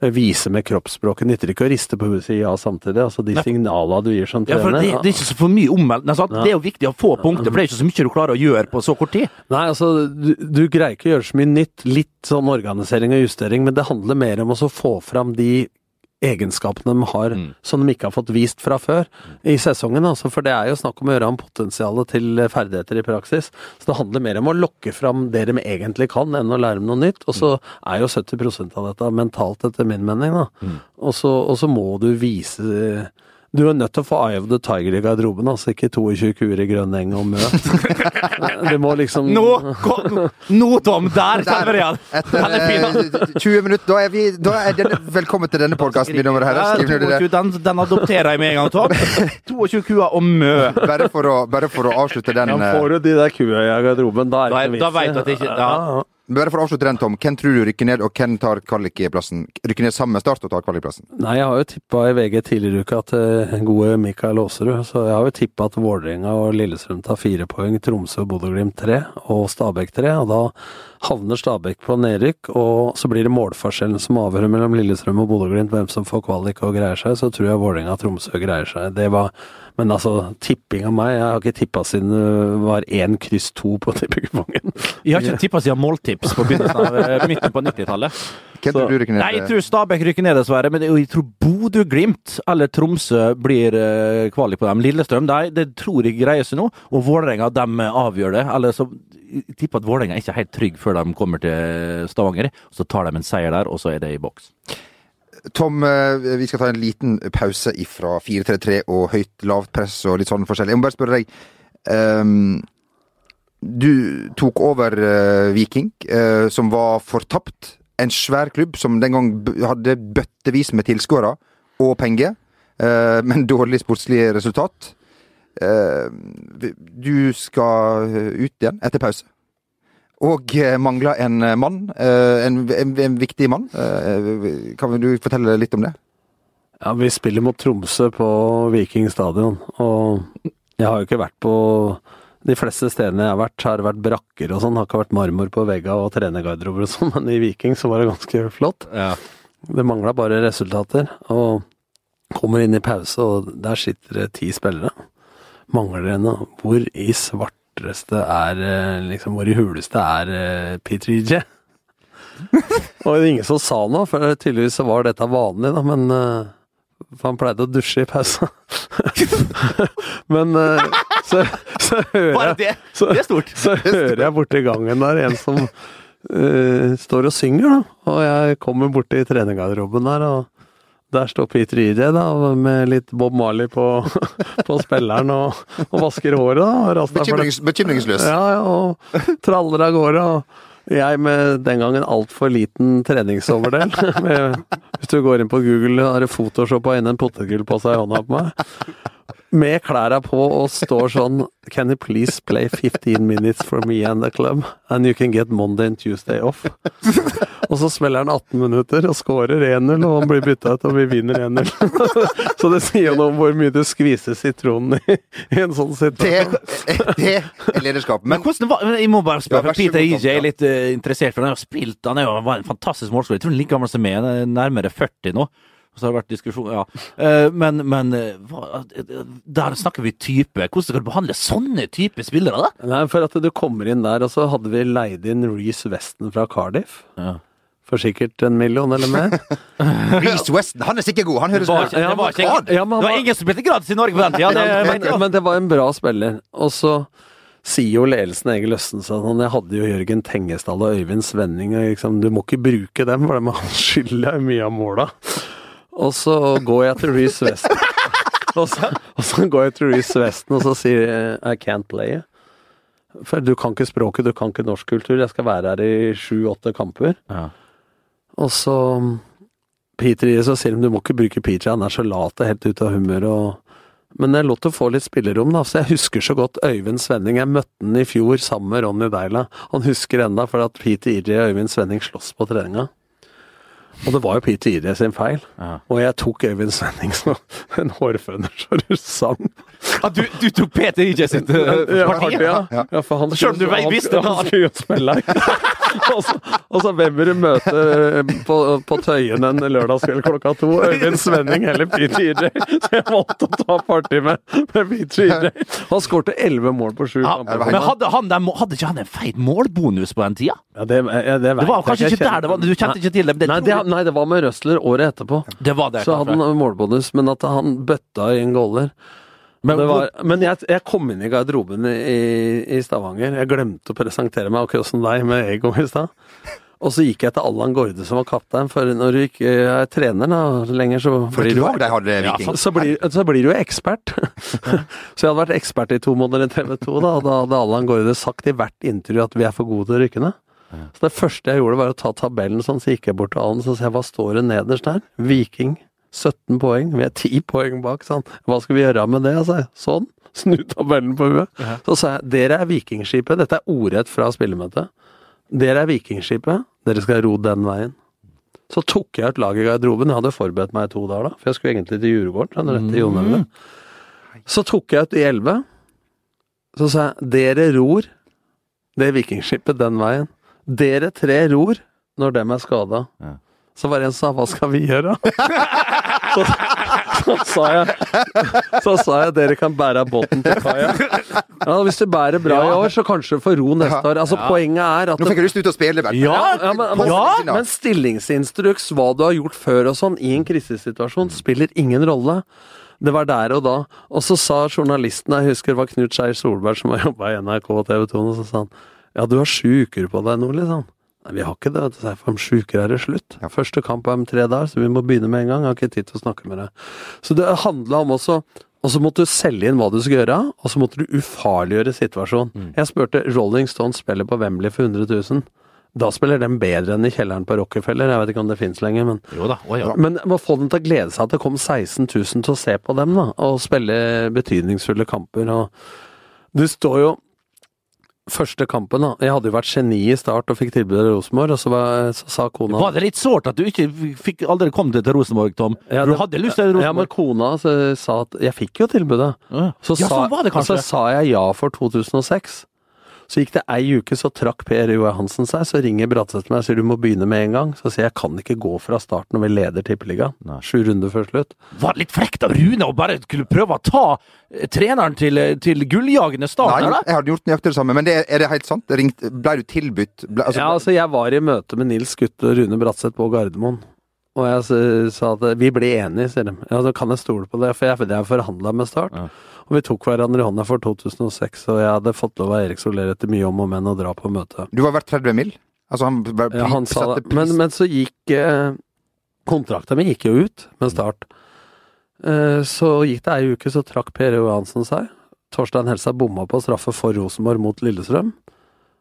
Eh, Vise med kroppsspråket. Nytter ikke å riste på huset ja samtidig. altså De signalene du gir som Ja, for det, det er ikke så for mye omveltning. Altså. Ja. Det er jo viktig å få punkter, for det er ikke så mye du klarer å gjøre på så kort tid. Nei, altså, du, du greier ikke å gjøre så mye nytt. Litt sånn organisering og justering, men det handler mer om å så få fram de egenskapene de har Mm. som de ikke har fått vist fra før i sesongen. Altså, for det er jo snakk om å gjøre om potensialet til ferdigheter i praksis. Så det handler mer om å lokke fram det de egentlig kan, enn å lære dem noe nytt. Og så er jo 70% av dette mentalt, etter min mening. da. Og, så, og så må du vise du er nødt til å få Eye of the Tiger i garderoben, altså ikke 22 kuer i grønn eng og mø. Du må liksom Nå, kom, nå Tom! Der kommer igjen! Den. Etter eh, 20 minutter, da er vi da er denne, Velkommen til denne podkasten, min, damer herre. Skriv ned det. Den, den adopterer jeg med en gang, Tom. 22 kuer og mø. Bare for å, bare for å avslutte den Ja, eh, får du de der kua i garderoben, da er det ikke ikke da vet du at det ikke- ja. Bare for å avslutte den, Tom. Hvem tror du rykker ned, og hvem tar kvalikplassen? Rykker ned sammen med Start og tar kvalikplassen? Nei, jeg har jo tippa i VG tidligere uka at eh, gode Mikael Aasrud, så jeg har jo tippa at Vålerenga og Lillestrøm tar fire poeng, Tromsø og Bodø-Glimt tre, og Stabæk tre, og da havner Stabæk på nedrykk, og så blir det målforskjellen som avgjør mellom Lillestrøm og Bodø-Glimt hvem som får kvalik og greier seg, så tror jeg Vålerenga og Tromsø greier seg. Det var Men altså, tipping av meg Jeg har ikke tippa siden det var én kryss to på tippekupongen. Jeg har ikke tippa siden måltips på begynnelsen av eh, midten på 90-tallet. Hvem tror du rykker ned? Nei, jeg tror Stabæk rykker ned, dessverre. Men jeg tror Bodø-Glimt eller Tromsø blir eh, kvalik på dem. Lillestrøm de, det tror jeg greier seg nå. Og Vålerenga de avgjør det. Eller så jeg tipper at Vålerenga ikke er helt trygg før de kommer til Stavanger. Så tar de en seier der, og så er det i boks. Tom, eh, vi skal ta en liten pause ifra 4-3-3 og høyt, lavt press og litt sånn forskjellig. Jeg må bare spørre deg. Um, du tok over uh, Viking, uh, som var fortapt. En svær klubb som den gang hadde bøttevis med tilskuere og penger, uh, men dårlig sportslig resultat. Du skal ut igjen etter pause. Og mangla en eh, mann. eh, En, en, en viktig mann. Eh, Kan du fortelle litt om det? Ja, vi spiller mot Tromsø på Viking stadion, og jeg har jo ikke vært på de fleste stedene jeg har vært, har det vært brakker og sånn, har ikke vært marmor på vegga og trenergarderober og sånn, men i Viking så var det ganske flott. Ja. Det mangla bare resultater, og kommer inn i pause, og der sitter det ti spillere. Mangler en, og hvor i svarteste er eh, liksom, hvor i huleste er eh, Peter EJ? og det er ingen som sa noe, for tydeligvis så var dette vanlig, da, men eh, for han pleide å dusje i pausa. Men så, så hører jeg så, Det er stort. så hører jeg borti gangen der en som uh, står og synger, da. Og jeg kommer borti trenergarderoben der, og der står Peter det da, med litt Bob Marley på, på spilleren og, og vasker håret. da. Bekymrings, bekymringsløs. Ja, ja, og traller av gårde. Og jeg med den gangen altfor liten treningsoverdel. Med, hvis du går inn på Google, har det photoshoppa inn en potetgull på seg i hånda på meg. Med klærne på og står sånn Can you please play 15 minutes for me and the club? And you can get Monday and Tuesday off. Og så smeller han 18 minutter og scorer 1-0, og han blir bytta ut, og vi vinner 1-0. Så det sier noe om hvor mye du skviser sitronen i, i en sånn situasjon. det er lederskap. Men hvordan var, Jeg må bare spørre, for Peter EJ er litt eh, interessert, for han har spilt Han er jo var en fantastisk målskårer. Jeg tror han er like gammel som meg, er nærmere 40 nå. Så har det vært diskusjon, ja. Eh, Men, men eh, hva, eh, der snakker vi type. Hvordan skal du behandle sånne type spillere, da? Nei, for at du kommer inn der, og så hadde vi leid inn Reece Weston fra Cardiff. Ja. For sikkert en million eller mer. Reece Weston, han er sikkert god. Han høres Det var, ikke- det var, ikke, det var ingen som spilte gratis i Norge på den tida. Det men, men det var en bra spiller. Og så sier jo ledelsen Egil Østensen sånn Jeg hadde jo Jørgen Tengesdal og Øyvind Svenning, og liksom, du må ikke bruke dem, for de skylder jo mye av måla. Og så går jeg til Reece Weston. og, så, og så går jeg til Reece Weston, og så sier jeg I can't play. For du kan ikke språket, du kan ikke norsk kultur. Jeg skal være her i sju-åtte kamper. Ja. Og så Peter så sier de du må ikke bruke Peter, han er så lat og helt ute av humør. og men jeg lot det få litt spillerom, da, så jeg husker så godt Øyvind Svenning. Jeg møtte han i fjor sammen med Ronny Deila. Han husker enda, for at Peter Idri og Øyvind Svenning sloss på treninga. Og det var jo Peter Idre sin feil. Ja. Og jeg tok Øyvind Svenningsen og en hårføner så du sang. Ah, du, du tok Peter Idre sitt eh, Ja, parti? ja. ja, for han skulle- han. Han skulle jo spille her. og, så, hvem vil du møte eh, på, på Tøyen en lørdagskveld klokka to? Øyvind Svenning eller Peter Idrey. Så jeg valgte å ta party med, med Peter Idrey. Han skårte elleve mål på sju Ja, kamper. men hadde, han, der hadde ikke han en feit målbonus på den tida? Ja, det, ja, det, Det var kanskje Jeg ikke der det var, du kjente ikke til det? det Nei, det, nei, det var med Røsler året etterpå. det var det. Så hadde han målbonus, men at han bøtta inn goller. Men det var, men jeg, jeg kom inn i garderoben i, i Stavanger. Jeg glemte å presentere meg, akkurat som deg med Egon i stad. Og så gikk jeg til Allan Gårde som var kaptein, for når du ikke er trener da, lenger, så blir du Ja, så blir, så blir du jo ekspert. så jeg hadde vært ekspert i to måneder i TV 2, da, og da hadde Allan Gårde sagt i hvert intervju at vi er for gode til å rykke ned. Så det første jeg gjorde, var å ta tabellen sånn, så gikk jeg bort til Allan og sa hva står det nederst der? Viking 17 poeng, vi er 10 poeng bak, han. Hva skal vi gjøre med det? altså? Sånn. Snu tabellen på huet. Så sa jeg dere er Vikingskipet, dette er ordrett fra spillemøtet. Dere er Vikingskipet, dere skal ro den veien. Så tok jeg ut laget i garderoben, jeg hadde forberedt meg i to dager da, for jeg skulle egentlig til Djurgården, rett til Jon Så tok jeg ut de elleve, så sa jeg dere ror det Vikingskipet den veien. Dere tre ror når dem er skada. Ja. Så var det en som sa hva skal vi gjøre? så, så, sa jeg Så sa jeg dere kan bære båten til kaia. Ja, hvis du bærer bra i år, så kanskje du får ro neste år. Altså Poenget er at Nå fikk jeg lyst til å spille, vel. ja, ja, men, men, Ja, men stillingsinstruks, hva du har gjort før og sånn, i en krisesituasjon, spiller ingen rolle. Det var der og da. Og så sa journalisten, jeg husker det var Knut Skei Solberg som har jobba i NRK og TV 2, og så sa han ja, du har sju uker på deg nå, liksom. Nei, vi har ikke det, vet du, for om sju uker er det slutt. Første kamp er om tre dager, så vi må begynne med en gang. Jeg har ikke tid til å snakke med deg. Så det handla om også og så måtte du selge inn hva du skulle gjøre, og så måtte du ufarliggjøre situasjonen. Jeg spurte Rolling Stones spiller på Wembley for 100 000. Da spiller den bedre enn i kjelleren på Rockefeller. Jeg vet ikke om det fins lenger, men Jo da. Å, ja. Men må få dem til å glede seg at det kom 16 000 til å se på dem, da. Og spille betydningsfulle kamper. Og du står jo Første kampen, da. Jeg hadde jo vært geni i start og fikk tilbud av Rosenborg, og så, var, så sa kona Var det litt sårt at du ikke fikk aldri kom til Rosenborg, Tom? Ja, du hadde lyst til Ja, men kona så, sa at Jeg fikk jo tilbudet. Ja, Så, ja, sa, sånn var det kanskje. så sa jeg ja for 2006. Så gikk det ei uke, så trakk Per Joar Hansen seg. Så ringer Bratseth meg og sier du må begynne med en gang. Så sier jeg kan ikke gå fra starten når vi leder Tippeligaen. Sju runder før slutt. Var det litt frekt av Rune å bare skulle prøve å ta eh, treneren til, til gulljagende start Nei, jeg hadde gjort nøyaktig det samme, men det, er det helt sant? Ringt, ble du tilbudt ble, altså, ja, altså jeg var i møte med Nils Gutte og Rune Bratseth på Gardermoen. Og jeg sa at vi blir enige, sier de. Ja, så kan jeg stole på det, for jeg, jeg forhandla med Start. Ja. Og vi tok hverandre i hånda for 2006, og jeg hadde fått lov av Erik Soler etter mye om og men å dra på møte. Du var verdt 30 mil? Altså, han, ble- Ja, han sa det. Men, men så gikk eh, Kontrakta mi gikk jo ut med Start. Eh, så gikk det ei uke, så trakk Per Johansen seg. Torstein Helsa bomma på straffe for Rosenborg mot Lillestrøm.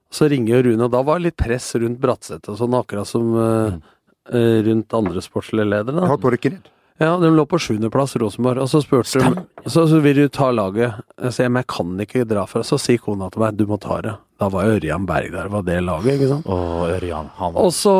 Så ringer jo Rune, og da var det litt press rundt Bratseth og sånn, akkurat som eh, eh, rundt andre sportslige ledere. da. Holdt på å rykke ned. Ja, de lå på sjuendeplass, Rosenborg. Og så spurte de så, så vil du ta laget. Jeg sier, men jeg kan ikke dra fra Så sier kona til meg, du må ta det. Da var Ørjan Berg der, var det laget, ikke sant. Å, Ørjan. Han Og så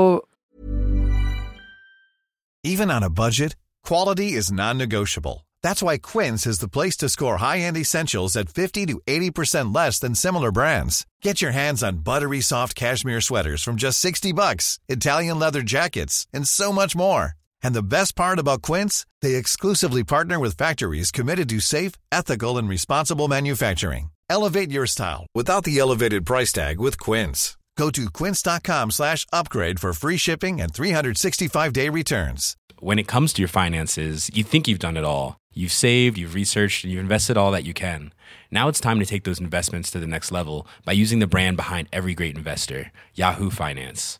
Even on a budget, quality is non-negotiable. That's why Quince is the place to score high-end essentials at 50 to 80% less than similar brands. Get your hands on buttery soft cashmere sweaters from just 60 bucks, Italian leather jackets, and so much more. And the best part about Quince, they exclusively partner with factories committed to safe, ethical, and responsible manufacturing. Elevate your style without the elevated price tag with Quince. Go to quince.com slash upgrade for free shipping and 365-day returns. When it comes to your finances, you think you've done it all. You've saved, you've researched, and you've invested all that you can. Now it's time to take those investments to the next level by using the brand behind every great investor, Yahoo Finance.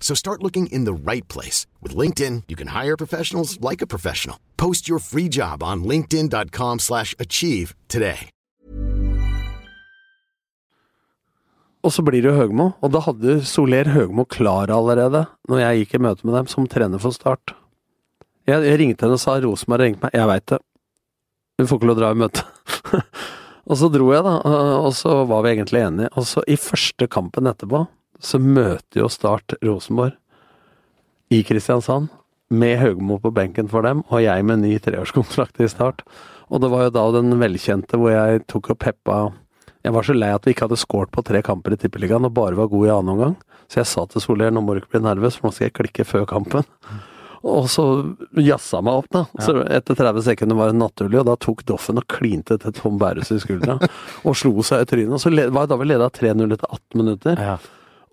So start looking in the right place. With LinkedIn, you can hire professionals like a professional. Post your free job on linkedin.com slash achieve today. Og så blir det Høgmo, og da hadde Soler Høgmo klar allerede, når jeg gikk i møte med dem, som trener for Start. Jeg, jeg ringte henne og sa Rosenborg ringte meg, jeg veit det. Du får ikke lov å dra i møte. og så dro jeg, da, og så var vi egentlig enige. Og så i første kampen etterpå, så møter jo Start Rosenborg i Kristiansand, med Høgmo på benken for dem, og jeg med ny treårskontrakt i Start. Og det var jo da den velkjente hvor jeg tok og peppa jeg var så lei at vi ikke hadde scoret på tre kamper i Tippeligaen og bare var gode i annen omgang. Så jeg sa til Soler nå må du ikke bli nervøs, for nå skal jeg klikke før kampen. Og så jazza meg opp, da. Så etter 30 sekunder var det naturlig, og da tok Doffen og klinte til Tom Bærus i skuldra. og slo seg i trynet. Og så var det da vi leda 3-0 etter 18 minutter. Ja.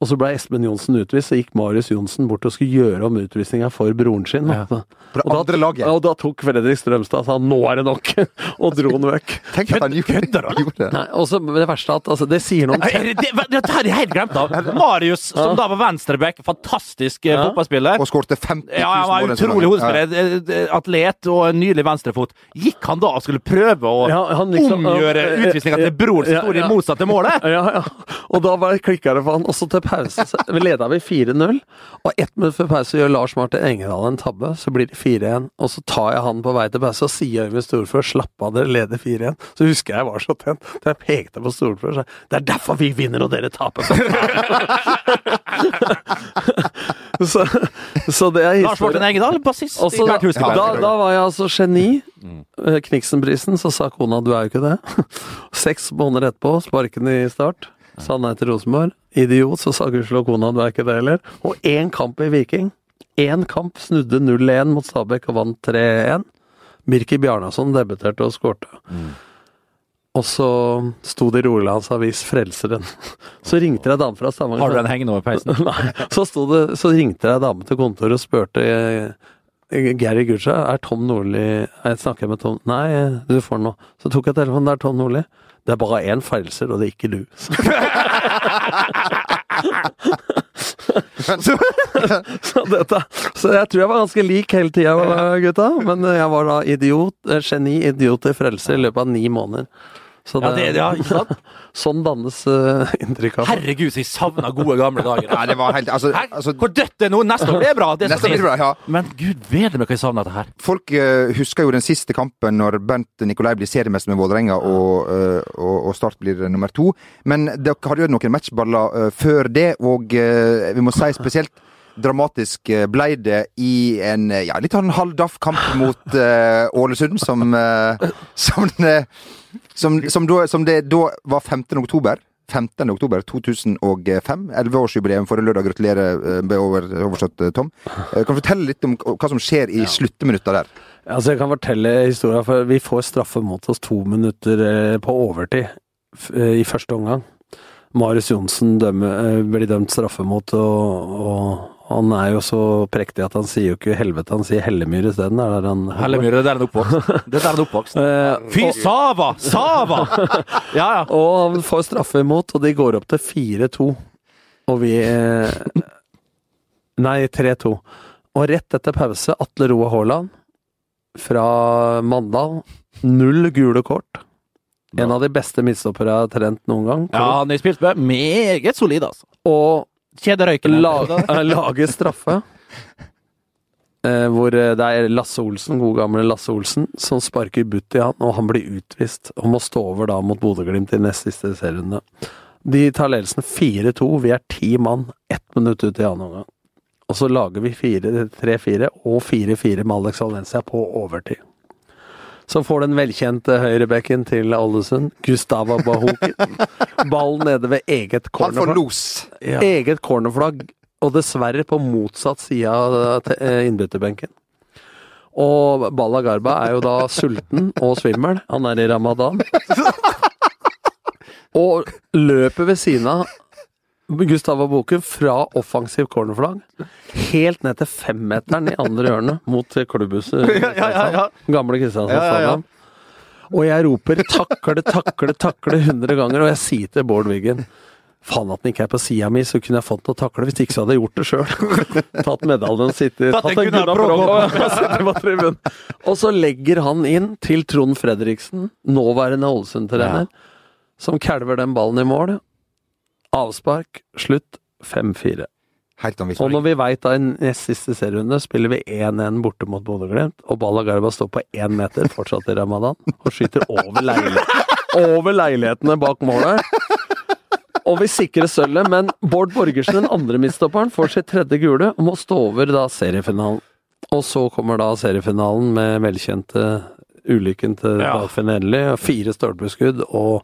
Og så ble Espen Johnsen utvist, så gikk Marius Johnsen bort og skulle gjøre om utvisninga for broren sin. Ja. da. Det Og da- andre laget. Ja, og da tok Fredrik Strømstad og sa 'nå er det nok', og dro han vekk. Tenk at han gjorde gjorde det. Nei, og så det verste er at altså, det sier noe om Det, har jeg helt glemt av! Marius, som da var venstreback, fantastisk eh, Ja. fotballspiller. Og skårte 50 000 mål. Ja, han var utrolig hodespiller. Eh, eh, Atlet og en nydelig venstrefot. Gikk han da og skulle prøve å Ja, han liksom- omgjøre ja, ja, utvisninga til broren sin, ja, i motsatte målet? Ja, ja. Og da klikka det for han. Og så til pause så leda vi 4-0. Og ett minutt før pause gjør Lars Martin Engedal en tabbe, så blir det 4-1. Og så tar jeg han på vei til pause og sier Øyvind Storfjord 'slapp av, dere leder 4-1'. Så husker jeg jeg var så tent. Da jeg pekte på Storfjord og sa 'det er derfor vi vinner og dere taper'. så, så det er Lars Martin. Engedal, bassist så i da, da, da var jeg altså geni. Eh, Kniksenprisen, så sa kona du er jo ikke det. Seks måneder etterpå, sparken i start. Sa nei til Rosenborg. Idiot, så sa gudskjelov kona du er ikke det heller. Og én kamp i Viking. Én kamp snudde 0-1 mot Stabæk og vant 3-1. Birki Bjarnason debuterte og skårte. Og så sto det i Rogalands Avis 'Frelseren'. Så ringte ei dame fra Stavanger. Har du den hengende over peisen? Nei. Så, det, så ringte ei dame til kontoret og spurte eh, Gary Guccia, er Tom Nordli Jeg snakker med Tom Nei, du får den nå. Så tok jeg telefonen, det er Tom Nordli. Det er bare én frelser, og det er ikke du. så, så, dette, så jeg tror jeg var ganske lik hele tida, gutta. Men jeg var da idiot, eh, geni, idiot til frelser i løpet av ni måneder. Så Ja, det, ja, ikke sant? sånn dannes uh, inntrykk av det. Herregud, så jeg savna gode gamle dager. Nei, det var helt Altså, altså Hvor dødt det er nå? Neste år blir det bra. Det Neste blir bra, ja. Men gud bedre meg hva jeg savna dette her. Folk uh, husker jo den siste kampen når Bernt Nikolai blir seriemester med Vålerenga og, uh, og, og Start blir nummer to. Men dere hadde jo noen matchballer eh, før det, og eh, vi må si spesielt dramatisk eh, ble det i en eh, ja, litt sånn halvdaff kamp mot eh, Ålesund, som, eh, som, eh, som, som, da, som det da var 15. oktober. 15. oktober 2005. Elleveårsjubileum forrige lørdag. Gratulerer eh, med over, overstått, eh, Tom. Eh, Kan du fortelle litt om hva som skjer i slutteminutta der? Altså, jeg kan fortelle historien, for vi får straffe mot oss to minutter på overtid i første omgang. Marius Johnsen eh, blir dømt straffe mot, og, og han er jo så prektig at han sier jo ikke helvete, han sier Hellemyr isteden. Hellemyr, det er er oppvokst. Det er en oppvokst. Eh, Fy Sava! Sava! Ja, ja. Og han får straffe imot, og de går opp til 4-2. Og vi eh, Nei, 3-2. Og rett etter pause, Atle Roa Haaland fra Mandal. Null gule kort. En av de beste midtstoppere jeg har trent noen gang. ja han har spilt med meget solid, altså. Og Kjederøyken. Lage, lage lager straffe. Eh, hvor eh, det er Lasse Olsen, gode gamle Lasse Olsen, som sparker butt i han, og han blir utvist. Og må stå over da mot Bodø-Glimt i nest siste serierunde. De tar ledelsen 4-2. Vi er ti mann, ett minutt ut i annen omgang. Og så lager vi 3-4 og 4-4 med Alex Valencia på overtid. Så får den velkjente høyrebekken til Ålesund, Gustava Bahoken, ballen nede ved eget Han får los! los. Eget cornerflagg, og dessverre på motsatt side av te- eh, innbytterbenken. Og Balla Garba er jo da sulten og svimmel. Han er i ramadan. Og løper ved siden av Gustava Boken fra offensiv cornerflagg helt ned til femmeteren i andre hjørne mot klubbhuset. Ja, ja, ja. Gamle Kristiansand. Og jeg roper 'takle, takle, takle' 100 ganger, og jeg sier til Bård Wiggen Faen at den ikke er på sida mi, så kunne jeg fått noe å takle. Hvis ikke så hadde jeg gjort det sjøl. tatt medaljen, sittet Tatt en Gunnar på tribunen. Og så legger han inn til Trond Fredriksen, nåværende Ålesund-trener, som kalver den ballen i mål. Avspark, slutt, 5-4. Helt Og når vi veit da i nest siste serierunde spiller vi 1-1 borte mot Bodø-Glimt, og Balla Garba står på én meter, fortsatt i ramadan, og skyter over, leilighet, over leilighetene bak målet. Og vi sikrer sølvet, men Bård Borgersen, den andre midtstopperen, får sitt tredje gule og må stå over da seriefinalen. Og så kommer da seriefinalen med velkjente ulykken til Ja. Dagfinn Endelig. Fire stolpeskudd og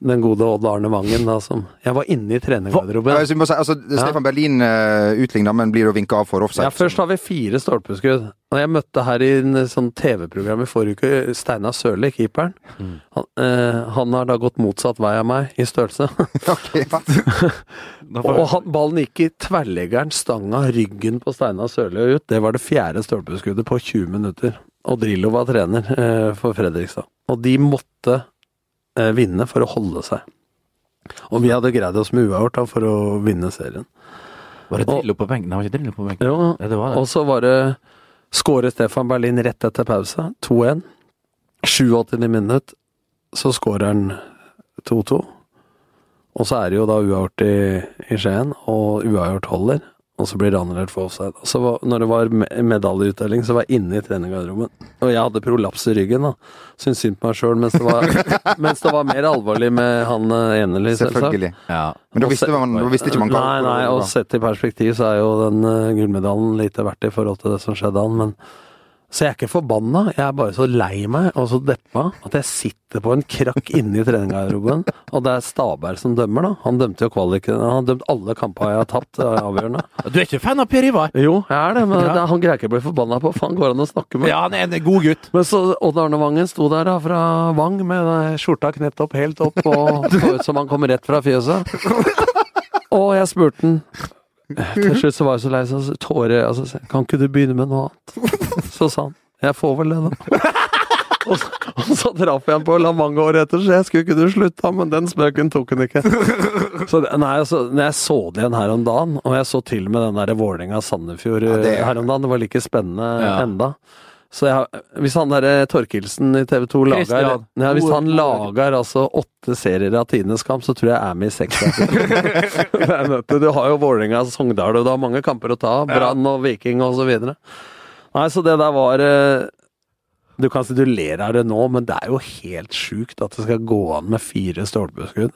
den gode Odd Arne Vangen, da, som Jeg var inne i trenergarderoben. Ja, så vi må si, altså, Stefan Berlin uh, utligna, men blir å vinke av for offside. Ja, først har vi fire stolpeskudd. Og jeg møtte her i en sånn TV-program i forrige uke Steinar Sørli, keeperen. Han, uh, han har da gått motsatt vei av meg i størrelse. okay, ja. og han, ballen gikk i tverrleggeren, stanga ryggen på Steinar Sørli og ut. Det var det fjerde stolpeskuddet på 20 minutter. Og Drillo var trener uh, for Fredrikstad. Og de måtte eh, vinne for å holde seg. Og vi hadde greid oss med uavgjort for å vinne serien. Var det Drillo på benken? Nei, var ikke Drillo på benken. Jo, Ja, det var det. og så var det Skåret Stefan Berlin rett etter pause, 2-1. 87. minutt, så skårer han 2-2. Og så er det jo da uavgjort i, i Skien, og uavgjort holder. Og så blir det annullert for offside. Og så var, når det var me- medaljeutdeling, så var jeg inne i trenergarderoben. Og jeg hadde prolaps i ryggen, da. Syntes synd på meg sjøl, mens, det var- mens det var mer alvorlig med han enelig Selvfølgelig. Ja. Men da visste, man, da visste ikke man hva Nei, nei, og sett i perspektiv så er jo den uh, gullmedaljen lite verdt i forhold til det som skjedde han, men Så jeg er ikke forbanna, jeg er bare så lei meg og så deppa at jeg sitter på en krakk inne i treningsgarderoben, og det er Staberg som dømmer, da. Han dømte jo kvaliken, han har dømt alle kampene jeg har tatt, er avgjørende. Du er ikke fan av Per Ivar? Jo, jeg er det, men Ja. det, han greier ikke å bli forbanna på, faen går han å snakke med? Ja, han er en god gutt. Men så Odd Arne Vangen sto der da fra Vang med skjorta knept opp helt opp og så ut som han kom rett fra fjøset. Og jeg spurte han Til slutt så var jeg så lei, meg, tårer altså, Kan ikke du begynne med noe annet? Så sa han Jeg får vel det, da. Og så, og så traff jeg han på la mange år etter, så jeg skulle ikke du slutta, men den spøken tok han ikke. Så nei, altså, når jeg så det igjen her om dagen, og jeg så til med den der Vålerenga-Sandefjord Ja, det- eh, her om dagen, det var like spennende Ja. enda. Så jeg, hvis han derre Torkelsen i TV 2 lager ja, Hvis han lager altså åtte serier av Tidenes kamp, så tror jeg jeg er med i seks. Du har jo Vålerenga og Sogndal, og du har mange kamper å ta. Brann og Viking og så videre. Nei, så det der var eh, Du kan si du ler av det nå, men det er jo helt sjukt at det skal gå an med fire stolpeskudd.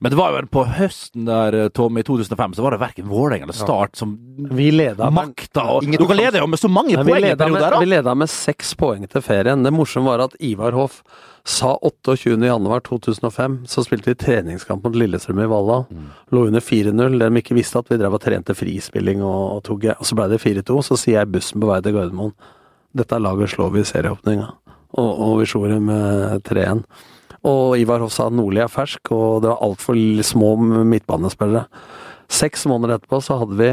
Men det var jo på høsten der, eh, Tom, i 2005, så var det verken Vålerenga eller Start som Vi leda makta. Og dere leda jo med så mange Nei, poeng i perioder, vi da! leda med seks poeng til ferien. Det morsomme var at Ivar Hoff sa 28.1.2005, så spilte vi treningskamp mot Lillestrøm i Valhall. Lå under 4-0. der de ikke visste, at vi drev og trente frispilling, og, og, tok, og så ble det 4-2. Så sier jeg bussen på vei til Gardermoen dette laget slår vi i serieåpninga. Og, og vi slo dem med 3-1. Og Ivar Hoff sa Nordli er fersk, og det var altfor små midtbanespillere. Seks måneder etterpå så hadde vi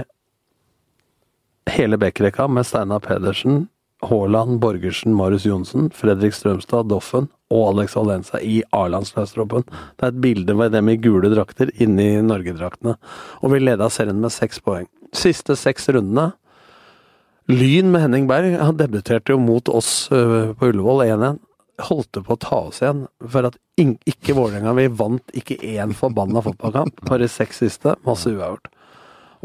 hele Bekkerekka med Steinar Pedersen, Haaland, Borgersen, Marius Johnsen, Fredrik Strømstad, Doffen og Alex Valenza i A-landslagstroppen. Det er et bilde med dem i gule drakter inni Norgedraktene. Og vi leda serien med seks poeng. Siste seks rundene Lyn med Henning Berg han debuterte jo mot oss øh, på Ullevål 1-1. Holdt det på å ta oss igjen for at ikke Vålerenga Vi vant ikke én forbanna fotballkamp. Bare seks siste. Masse uavgjort.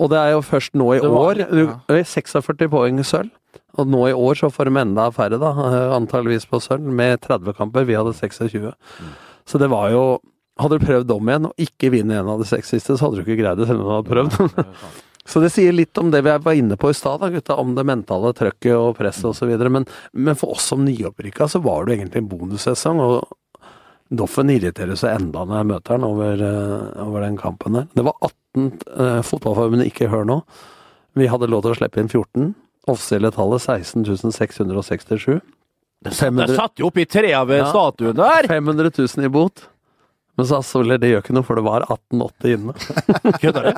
Og det er jo først nå i år du, øy, 46 poeng sølv. Og nå i år så får de enda færre, da, eh, antageligvis på sølv, med 30 kamper. Vi hadde 26. Så det var jo Hadde du prøvd om igjen og ikke vinne en av de seks siste, så hadde du ikke greid det selv om du hadde prøvd. Så det sier litt om det vi var inne på i stad, gutta, om det mentale trøkket og presset osv. Men, men for oss som nyopprykka, så var det egentlig en bonussesong. Og Doffen irriterer seg enda når jeg møter han over, eh, over den kampen der. Det var 18 eh, Fotballforbundet ikke hør nå. Vi hadde lov til å slippe inn 14. Offisielle tallet 16.667. 667. Det satt jo opp i tre ved Ja. statuen der! 500 000 i bot. Men så sa Soler det gjør ikke noe, for det var 1880 inne. Kødder du?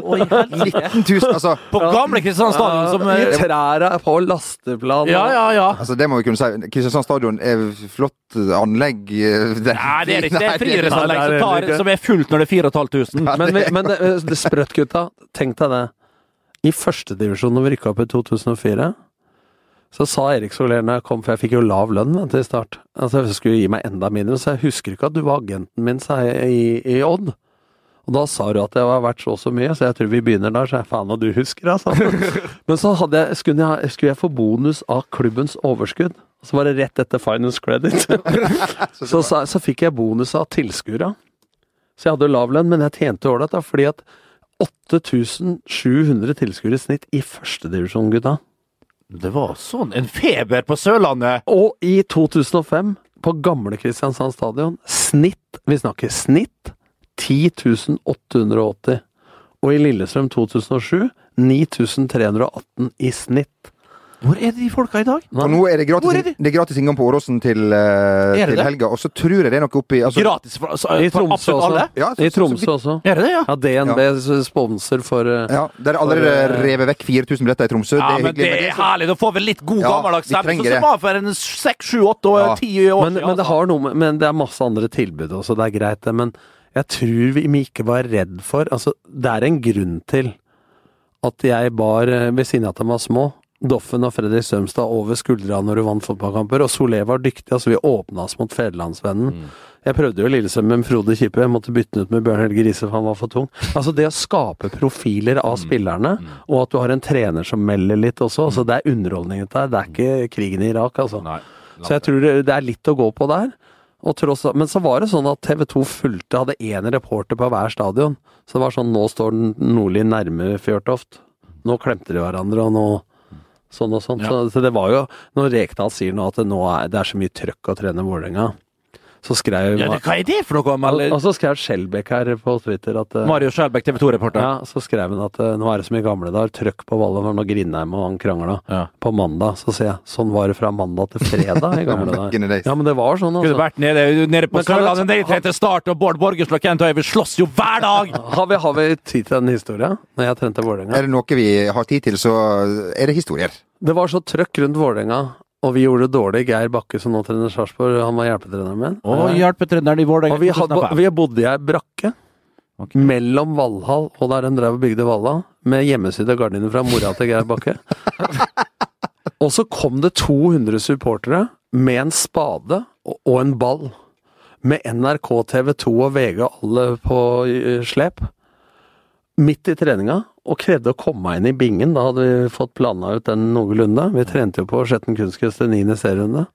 Oi, helvete. 19 000, altså, På gamle Kristiansand stadion som I eh, trærne på lasteplan. Ja, ja, ja. altså, det må vi kunne si. Kristiansand stadion er flott anlegg. eh, Det, Nei, det er ikke det. er friidrettsanlegg som, som er fullt når det er 4500. Men, men det, det sprøtt, gutta. Tenk deg det. I førstedivisjon når vi rykka opp i 2004, så sa Erik Soler når jeg kom, for jeg fikk jo lav lønn du, start, altså jeg skulle gi meg enda mindre, så jeg husker ikke at du var agenten min, sa jeg, i, i Odd. Og da sa du at jeg var verdt så og så mye, så jeg tror vi begynner der, så jeg faen og du husker, altså. Men så jeg, skulle, jeg, skulle jeg få bonus av klubbens overskudd. Så var det rett etter finance credit. så, så, så fikk jeg bonus av tilskuere. Så jeg hadde lav lønn, men jeg tjente ålreit, fordi at 8700 tilskuere i snitt i førstedivisjon, gutta. Det var sånn en feber på Sørlandet! Og i 2005, på gamle Kristiansand stadion, snitt, vi snakker snitt, 10.880. Og i Lillestrøm 2007, 9318 i snitt. Hvor er de folka i dag? Og nå er det gratis, er gratis, det er gratis inngang på Åråsen til, Er til helga. Og så tror jeg det er noe oppi altså, Gratis for, altså, I for Tromsø absolutt også. alle? Ja, så- I Tromsø også. Er det det, ja? Ja, DNB sponsor for uh, Ja, det er allerede For, uh, revet vekk 4000 billetter i Tromsø. Ja, det er men det er så, herlig. Da får vi litt god Ja, gammeldags Sånn som var for en seks, sju, åtte og ti år men, siden. men det altså. har noe med Men det er masse andre tilbud også, det er greit det. Men jeg tror vi ikke var redd for Altså, det er en grunn til at jeg bar ved siden av at de var små. Doffen og Fredrik Strømstad over skuldra når du vant fotballkamper, og Solé var dyktig. altså Vi åpna oss mot fedrelandsvennen. Jeg prøvde jo Lillesøm med Frode Kippe, jeg måtte bytte den ut med Bjørn Helge Riise for han var for tung. Altså Det å skape profiler av spillerne, og at du har en trener som melder litt også. altså Det er underholdning dette her, det er ikke krigen i Irak, altså. Nei. Så jeg tror det, det er litt å gå på der. Og tross, men så var det sånn at TV 2 fulgte, hadde én reporter på hver stadion. Så det var sånn nå står Nordli nærme Fjørtoft. Nå klemte de hverandre, og nå sånn og sånn. Ja. Så, så det var jo Når Rekdal sier nå at det, nå er, det er så mye trøkk å trene Vålerenga, så skrev Ja, det, hva er det for noe? Eller? Og så skrev Skjelbæk her på Twitter at eh, Mario Skjelbæk, TV 2-reporter. ja, så skrev han at eh, nå er det som i gamle dager, trøkk på ballen når Grindheim og han krangla. Ja. På mandag, så sier jeg sånn var det fra mandag til fredag i gamle dager. Ja, men det var sånn, Skulle altså. vært nede, nede på Men kan jeg- Sørlandet, nede i Start, og Bård Borgersen og Kent Høie, vi slåss jo hver dag! Har vi, har vi tid til den historien? Når jeg trente Vålerenga? Er det noe vi har tid til, så er det historier. Det var så trøkk rundt Vålerenga, og vi gjorde det dårlig. Geir Bakke, som nå trener Sarpsborg, han var hjelpetreneren min. Og hjelpetreneren i Vålerenga vi, hadde, vi bodde i ei brakke Okay. mellom Valhall og der de drev og bygde Valla, med hjemmesydde gardiner fra mora til Geir Bakke. og så kom det 200 supportere med en spade og, en ball. Med NRK, TV 2 og VG og alle på slep. Midt i treninga, og krevde å komme meg inn i bingen. Da hadde vi fått plana ut den noenlunde. Vi trente jo på Skjetten kunstgress til niende serierunde.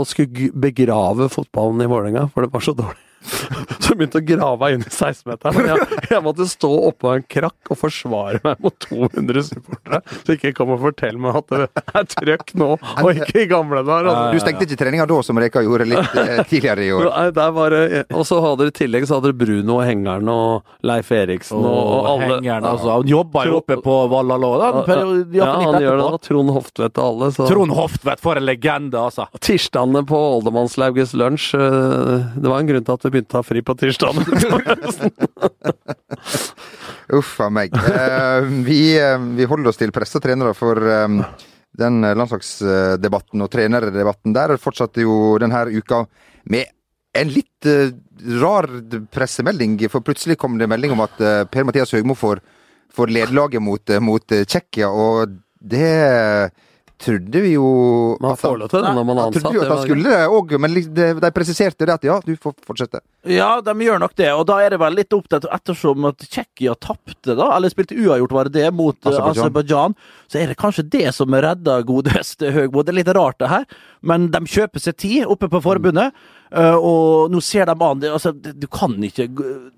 Og skulle begrave fotballen i Vålerenga, for det var så dårlig. Så jeg begynte å grave inn i 16-meteren. Jeg, jeg måtte stå oppå en krakk og forsvare meg mot 200 supportere, så ikke kom og fortell meg at det er trøkk nå, og ikke i gamle dager. altså. Du stengte ikke treninga da, som Reka gjorde litt eh, tidligere i år? Nei, der var det Og så hadde dere i tillegg så hadde dere Bruno og Hengeren og Leif Eriksen og, og alle hengeren, altså. Han jobba jo oppe på Valhalla da. Ja, han gjør det. da, Trond Hoftvedt og alle. Så. Trond Hoftvedt, for en legende, altså. Tirsdagene på Oldemannslauges lunsj øh, Det var en grunn til at vi begynte å ha fri på tirsdagen. Uff a meg. Eh, vi, eh, vi holder oss til pressetrenere trenere for eh, den landslagsdebatten og trenerdebatten der fortsatte jo denne uka med en litt rar pressemelding, for plutselig kom det melding om at Per-Mathias Høgmo får, får lederlaget mot, mot Tsjekkia, og det trodde vi jo Man får lov til det når man er ansatt. trodde jo at det han skulle det òg, men de, de presiserte det at ja, du får fortsette. Ja, de gjør nok det, og da er det vel litt opptatt ettersom at Tsjekkia tapte, da, eller spilte uavgjort, var det det, mot eh, Aserbajdsjan. Så er det kanskje det som redder godeste Høgmo. Det er litt rart, det her, men de kjøper seg tid oppe på forbundet, eh, og nå ser de an det, altså, Du kan ikke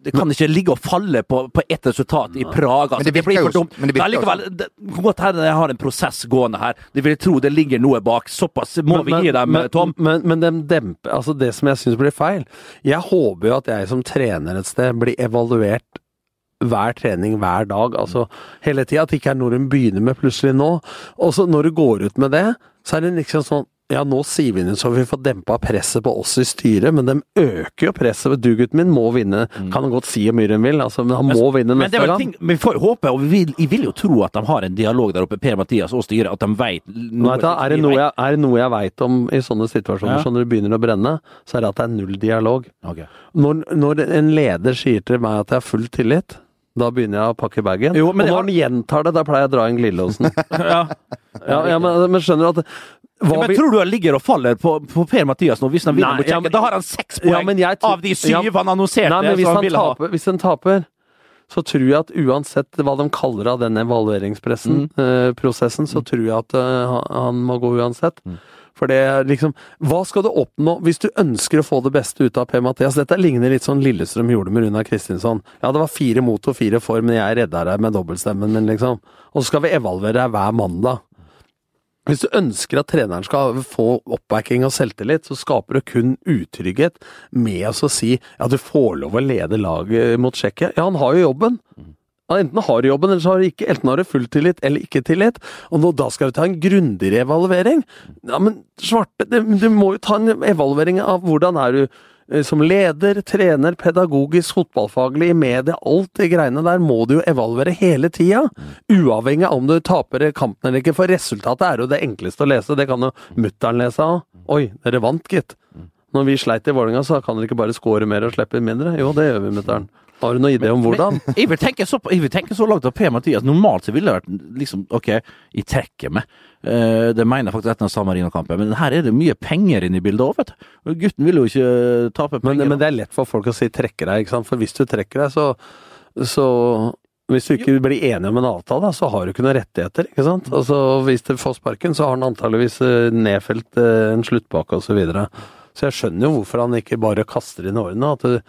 Det kan ikke ligge og falle på, på ett resultat i Praga. Men det det blir for dumt. men det virker likevel, det godt hende jeg har en prosess gående her. De vil tro det ligger noe bak. Såpass må vi gi dem, men, Tom. Men, men de demper Altså, det som jeg syns blir feil Jeg håper jo at jeg som trener et sted blir evaluert hver trening hver dag, altså hele tida. At det ikke er noe hun begynner med plutselig nå. Og så når du går ut med det, så er det liksom sånn ja, nå sier vi det så vi får dempa presset på oss i styret, men de øker jo presset. Du, gutten min, må vinne. Kan han godt si hvor mye han vil, altså, men han må vinne Mm. Men neste gang. ting, vi får håpe, og vi vil, jeg vil jo tro at de har en dialog der oppe, Per-Mathias og styret, at de du, er, det noe jeg, er det noe jeg veit om i sånne situasjoner, Ja. så når det begynner å brenne, så er det at det er null dialog. Okay. Når, når en leder sier til meg at jeg har full tillit, da begynner jeg å pakke bagen. Og når han gjentar det, da pleier jeg å dra inn glidelåsen. Ja. ja, ja, men, men skjønner du at Ja, men vi- Tror du han ligger og faller på, på Per-Mathias nå, hvis han vinner mot ja, Tsjekkia? men- Da har han seks poeng ja, av de syv ja, han annonserte Nei, men hvis han han, taper, hvis han taper, så tror jeg at uansett hva de kaller av den evalueringsprosessen, Mm. prosessen, så tror jeg at eh, han- må gå uansett. For det er liksom Hva skal du oppnå hvis du ønsker å få det beste ut av P-Mathias? Dette ligner litt sånn Lillestrøm gjorde med Runar Kristinsson. Ja, det var fire mot og fire for, men jeg redda deg med dobbeltstemmen min, liksom. Og så skal vi evaluere deg hver mandag. Hvis du ønsker at treneren skal få oppbacking og selvtillit, så skaper du kun utrygghet med å si ja, du får lov å lede laget mot Tsjekkia. Ja, han har jo jobben. Ja, enten har du jobben, eller så har du ikke. Enten har du full tillit eller ikke tillit. Og nå, da skal du ta en grundigere evaluering. Ja, men svarte, du, må jo ta en evaluering av hvordan er du som leder, trener, pedagogisk, fotballfaglig, i media, alt de greiene der må du jo evaluere hele tida. Uavhengig av om du taper kampen eller ikke, for resultatet er jo det enkleste å lese. Det kan jo mutter'n lese av. Oi, dere vant, gitt. Når vi sleit i Vålerenga, så kan dere ikke bare score mer og slippe mindre? Jo, det gjør vi, mutter'n. Har du noen idé om hvordan? Men Jeg vil tenke så, jeg vil tenke så langt at Per-Mathias Normalt så ville det vært liksom OK, jeg trekker meg. Uh, det mener jeg faktisk etter San Marino-kampen, men her er det mye penger inne i bildet òg, vet du. Gutten vil jo ikke eh, tape penger. men det er lett for folk å si 'trekker deg', ikke sant? For hvis du trekker deg, så, så hvis du ikke blir enig om en avtale, så har du ikke noen rettigheter. ikke sant? Altså, Hvis du får sparken, så har han antageligvis eh, nedfelt eh, en sluttpakke osv. Så, videre. så jeg skjønner jo hvorfor han ikke bare kaster inn årene. At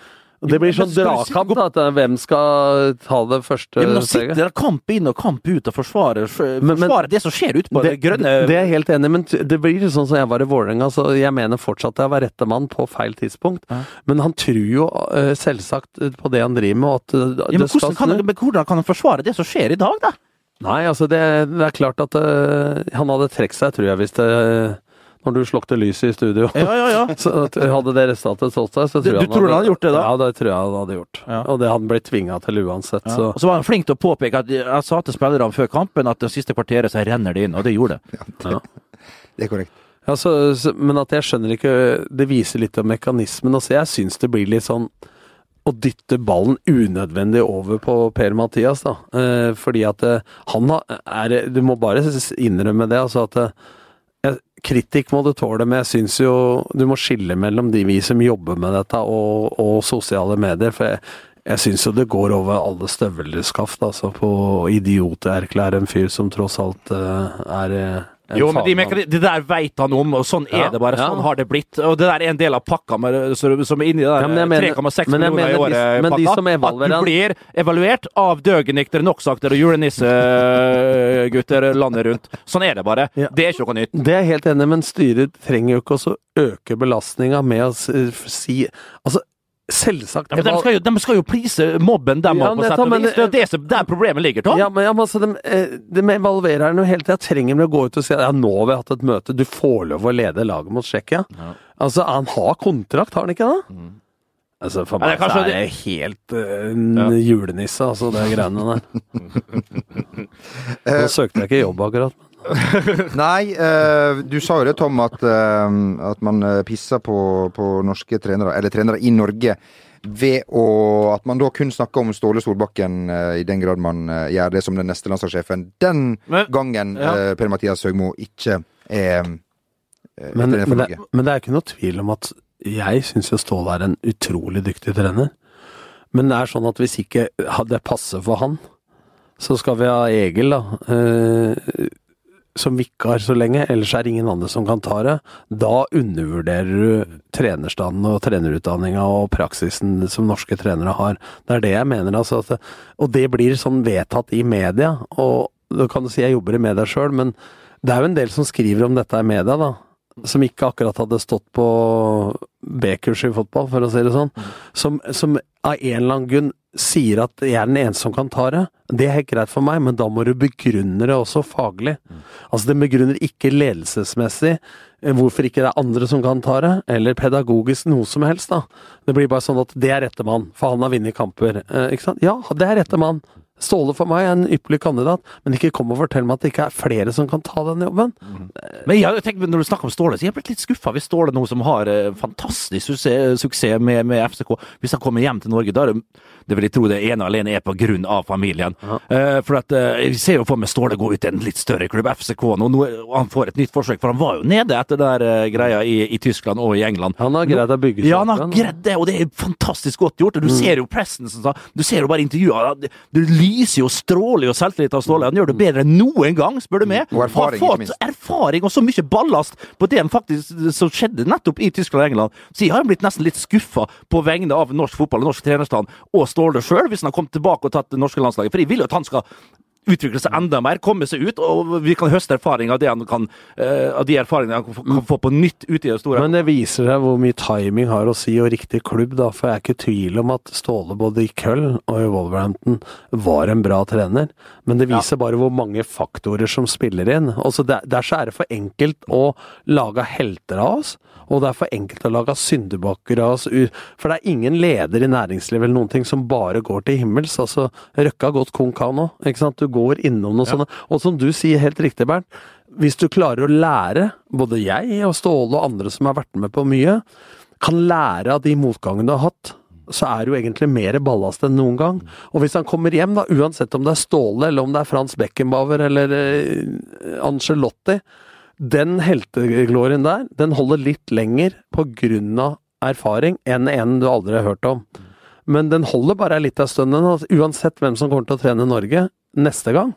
det, det blir sånn dragkamp, da. At eh, hvem skal ta det første ja, men Nå sitter det kamp inn og kamp ut og forsvarer, forsvarer det som skjer ute på det, grønne det er jeg helt enig i, men det blir sånn som jeg var i Vålerenga. Så jeg mener fortsatt jeg var rette mann på feil tidspunkt. Ja. Men han tror jo eh, selvsagt på det han driver med, at det ja, men, det skal kan, snu. men hvordan kan han forsvare det som skjer i dag, da? Nei, altså det, det er klart at uh, han hadde trukket seg, tror jeg, hvis det Når du slukte lyset i studio. Ja, ja, ja. Så at hadde det resultatet stått seg, så Du- tror jeg han, tror han hadde gjort det da? Ja, det tror jeg han hadde gjort. Ja. Og det hadde han blitt tvinga til uansett, så Og så var han flink til å påpeke at jeg sa til spillerne før kampen at det siste kvarteret så renner det inn, og det gjorde det. Det er korrekt. Ja, så, så, men at jeg skjønner ikke Det viser litt om mekanismen. Altså, jeg syns det blir litt sånn å dytte ballen unødvendig over på Per-Mathias, da. Eh, fordi at eh, han har, er Du må bare innrømme det, altså at eh, Kritikk må du tåle, men jeg syns jo du må skille mellom de vi som jobber med dette, og, og sosiale medier. For jeg, jeg syns jo det går over alle støvleskaft altså, på å idioterklære en fyr som tross alt eh, er, eh, Jo, men de det der veit han om, og sånn er Ja, det bare. ja. Sånn har det blitt. Og det der er en del av pakka med, som er inni det Ja, der 3,6 millioner i året. men de pakka, At du blir evaluert av døgenniktere, noksaktere og julenissegutter landet rundt. Sånn er det bare. Ja. Det er ikke noe nytt. Det er jeg helt enig men styret trenger jo ikke å øke belastninga med å si Altså, selvsagt Ja, de, skal jo, de skal jo please mobben dem Ja, på sett og vis. det- Det er der problemet ligger, Tom. Ja, men, ja, men altså, de, eh, de evaluerer den jo hele tida. Trenger de å gå ut og si ja, nå har vi hatt et møte, du får lov å lede laget mot Tsjekkia? Altså, han har kontrakt, har han ikke det? Altså, for Ja, meg er så er det helt uh, en julenisse, altså, det greiene der. Nå søkte jeg ikke jobb, akkurat. Nei, uh, du sa jo det, Tom, at, uh, at man eh, pisser på, på norske trenere, eller trenere i Norge, ved å At man da kun snakker om Ståle Solbakken uh, i den grad man gjør det som den neste landslagssjefen. Den Men- gangen ja. Per-Mathias Høgmo ikke er eh, Men, trener for men, det, men det er ikke noe tvil om at jeg syns jo Ståle er en utrolig dyktig trener. Men det er sånn at hvis ikke det passer for han, så skal vi ha Egil, da. Som vikar så lenge, ellers er det ingen andre som kan ta det. Da undervurderer du trenerstanden og trenerutdanninga og praksisen som norske trenere har. Det er det jeg mener. Altså at, og det blir sånn vedtatt i media. Og da kan du si jeg jobber i media sjøl, men det er jo en del som skriver om dette i media, da. Som ikke akkurat hadde stått på B-kurs i fotball, for å si det sånn. Som, som av en eller annen grunn sier at jeg er den eneste som kan ta det. Det er helt greit for meg, men da må du begrunne det også faglig. Altså det begrunner ikke ledelsesmessig eh, hvorfor ikke det er andre som kan ta det, eller pedagogisk noe som helst, da. Det blir bare sånn at det er rette mann, for han har vunnet kamper. Eh, ikke sant? Ja, det er rette mann. Ståle for meg er en ypperlig kandidat, men ikke kom og fortell meg at det ikke er flere som kan ta den jobben. Men jeg, tenker, når du snakker om Ståle, så jeg har blitt litt skuffa hvis Ståle nå som har eh, fantastisk suksess, suksess med, med FCK, hvis han kommer hjem til Norge, da er det det vil jeg tro det ene og alene er på grunn av familien. Eh, for at uh, Jeg ser jo for meg Ståle gå ut til en litt større klubb, FCK nå, nå han får et nytt forsøk, for han var jo nede etter den der eh, greia i, i Tyskland og i England. Han har greid å bygge seg Ja, han har greid det, og det er fantastisk godt gjort. og Du ser jo pressen som sa Du ser jo bare intervjuer. Du lyser jo stråler jo selvtillit av Ståle. Han gjør det bedre enn noen gang, spør du meg. Og erfaring, har ikke minst. fått erfaring og så mye ballast på det han faktisk som skjedde nettopp i Tyskland og England. Så jeg har blitt nesten litt skuffa på vegne av norsk fotball og norsk trenerstand og Ståle sjøl, hvis han har kommet tilbake og tatt det norske landslaget. For jeg vil jo at han skal utvikle seg enda mer, komme seg ut, og vi kan høste erfaring av det han kan, eh, av de erfaringene han kan få, på nytt ute i det store. Men det viser deg hvor mye timing har å si, og riktig klubb, da. For jeg er ikke i tvil om at Ståle både i Köln og i Wolverhampton var en bra trener. Men det viser bare hvor mange faktorer som spiller inn. Altså der, der så er det for enkelt å lage helter av oss. Og det er for enkelt å lage syndebukker av oss. For det er ingen leder i næringslivet eller noen ting som bare går til himmels. Altså, Røkka har gått konk av nå. ikke sant? Du går innom noe sånt. Og som du sier helt riktig, Bernt. Hvis du klarer å lære, både jeg og Ståle og andre som har vært med på mye, kan lære av de motgangene du har hatt, så er det jo egentlig mer ballast enn noen gang. Og hvis han kommer hjem, da, uansett om det er Ståle, eller om det er Frans Beckenbauer eller eh, Angelotti, den helteglorien der, den holder litt lenger på grunn av erfaring enn en du aldri har hørt om. Men den holder bare litt av stunden, altså, uansett hvem som kommer til å trene Norge neste gang.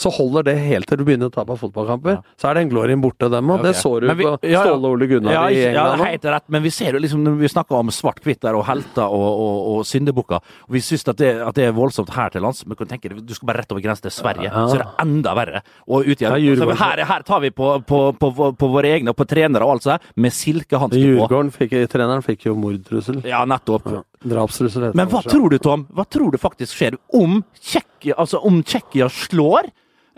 Så holder det helt til du begynner å ta på fotballkamper. Så er den glorien borte, dem òg. Det så du vi- på ja, ja. Ståle Ole Gunnar ja, i England. ja, helt rett, men vi ser jo liksom når vi snakker om svart-hvitt og helter og, og, og syndebukker, vi syns at, det- at det er voldsomt her til lands, men kan tenke du skal bare rett over grensen til Sverige, Ja. så er det enda verre. Og ut igjen. Her, her tar vi på, på, på, på våre egne, og på trenere og alt sånt, med silkehansker på. Jurgården fikk, treneren fikk jo mordtrussel. Ja, nettopp. Ja, Drapstrussel Men hva kanskje. tror du, Tom? Hva tror du faktisk skjer om Tsjekkia altså slår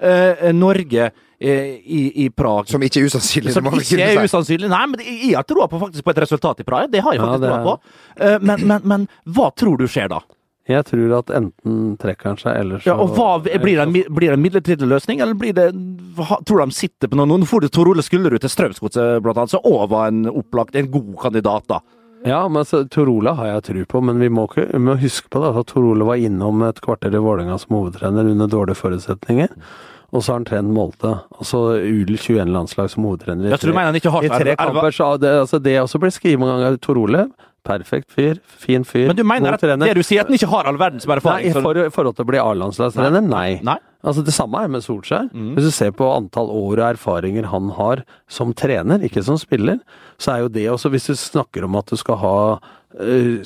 eh, Norge eh, i, i Prag? Som ikke er usannsynlig. Som ikke er usannsynlig. Nei, men jeg har troa på, faktisk på et resultat i Praha. Det har jeg Ja, faktisk det troa på. Eh, Men, men, men hva tror du skjer da? Jeg tror at enten trekker han seg, eller så Ja, og hva, Blir det blir det en midlertidig løsning, eller blir det Tror du de sitter på noe Nå får du Tor Ole Skullerud til Strømsgodset, blant annet, som òg var en opplagt, en god kandidat, da. Ja, men så, Torola har jeg tro på, men vi må, ikke, vi må huske på det, at Torola var innom et kvarter i Vålerenga som hovedtrener under dårlige forutsetninger. Og så har han trent Molte, og så UL21-landslag som hovedtrener. i Jeg tre- ikke har I tre kamper, så det, altså det også blir skrevet mange ganger. Torole perfekt fyr, fin fyr, Men du mener at trener. det du sier, at han ikke har all verdens erfaring? Nei, i for, i forhold til å bli A-landslagstrener, nei. Nei? Altså Det samme er med Solskjær. Mm. Hvis du ser på antall år og erfaringer han har som trener, ikke som spiller, så er jo det også Hvis du snakker om at du skal ha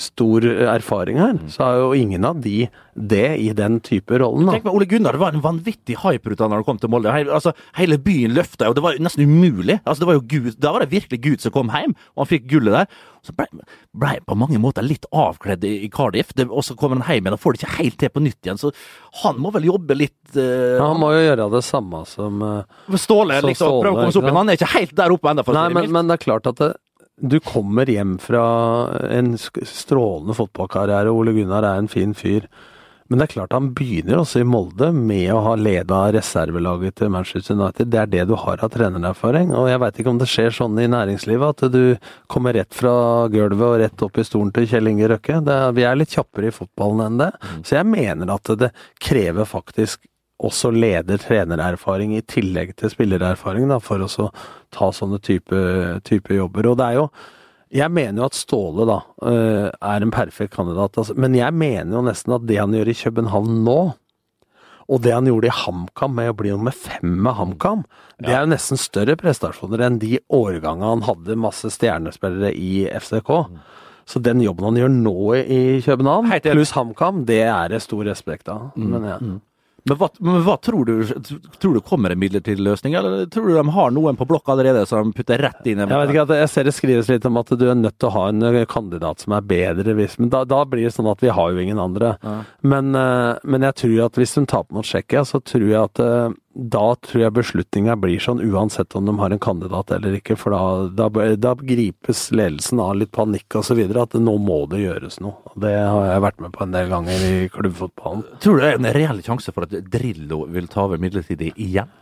stor erfaring her, Mm. så har jo ingen av de det i den type rollen. da. Tenk meg, Ole Gunnar, det var en vanvittig hype rundt han når han kom til Molde. He, altså, hele byen løfta, og det var nesten umulig. Altså, det var jo Gud, da var det virkelig Gud som kom hjem, og han fikk gullet der. Så ble ble på mange måter litt avkledd i, i Cardiff, det, og så kommer han hjem igjen og får det ikke helt til på nytt igjen. Så han må vel jobbe litt uh, Ja, han må jo gjøre det samme som uh, Ståle, liksom. Ståle, Prøve å komme seg opp igjen. Han er ikke helt der oppe ennå, men, men det er klart at det, du kommer hjem fra en strålende fotballkarriere, Ole Gunnar er en fin fyr. Men det er klart han begynner også i Molde med å ha leda reservelaget til Manchester United. Det er det du har av trenererfaring. Og jeg veit ikke om det skjer sånn i næringslivet at du kommer rett fra gulvet og rett opp i stolen til Kjell Inge Røkke. Er, vi er litt kjappere i fotballen enn det. Så jeg mener at det krever faktisk også leder-trenererfaring i tillegg til spillererfaring da, for å ta sånne type, type jobber. Og det er jo Jeg mener jo at Ståle da eh, er en perfekt kandidat, altså, men jeg mener jo nesten at det han gjør i København nå, og det han gjorde i HamKam med å bli nummer fem med HamKam, det er jo nesten større prestasjoner enn de årgangene han hadde masse stjernespillere i FCK. Så den jobben han gjør nå i København, pluss HamKam, det er det stor respekt av. Men ja. Men hva, men hva tror du Tror du kommer en midlertidig løsning, eller tror du de har noen på blokk allerede som putter rett inn? Jeg vet ikke jeg ser det skrives litt om at du er nødt til å ha en kandidat som er bedre, hvis, men da, da blir det sånn at vi har jo ingen andre. Men, eh, men jeg tror at hvis hun taper mot Tsjekkia, så tror jeg at eh, da tror jeg beslutninga blir sånn uansett om de har en kandidat eller ikke, for da, da, da gripes ledelsen av litt panikk og så videre, at nå må det gjøres noe. Det har jeg vært med på en del ganger i klubbfotballen. Tror du det er en reell sjanse for at Drillo vil ta over midlertidig igjen?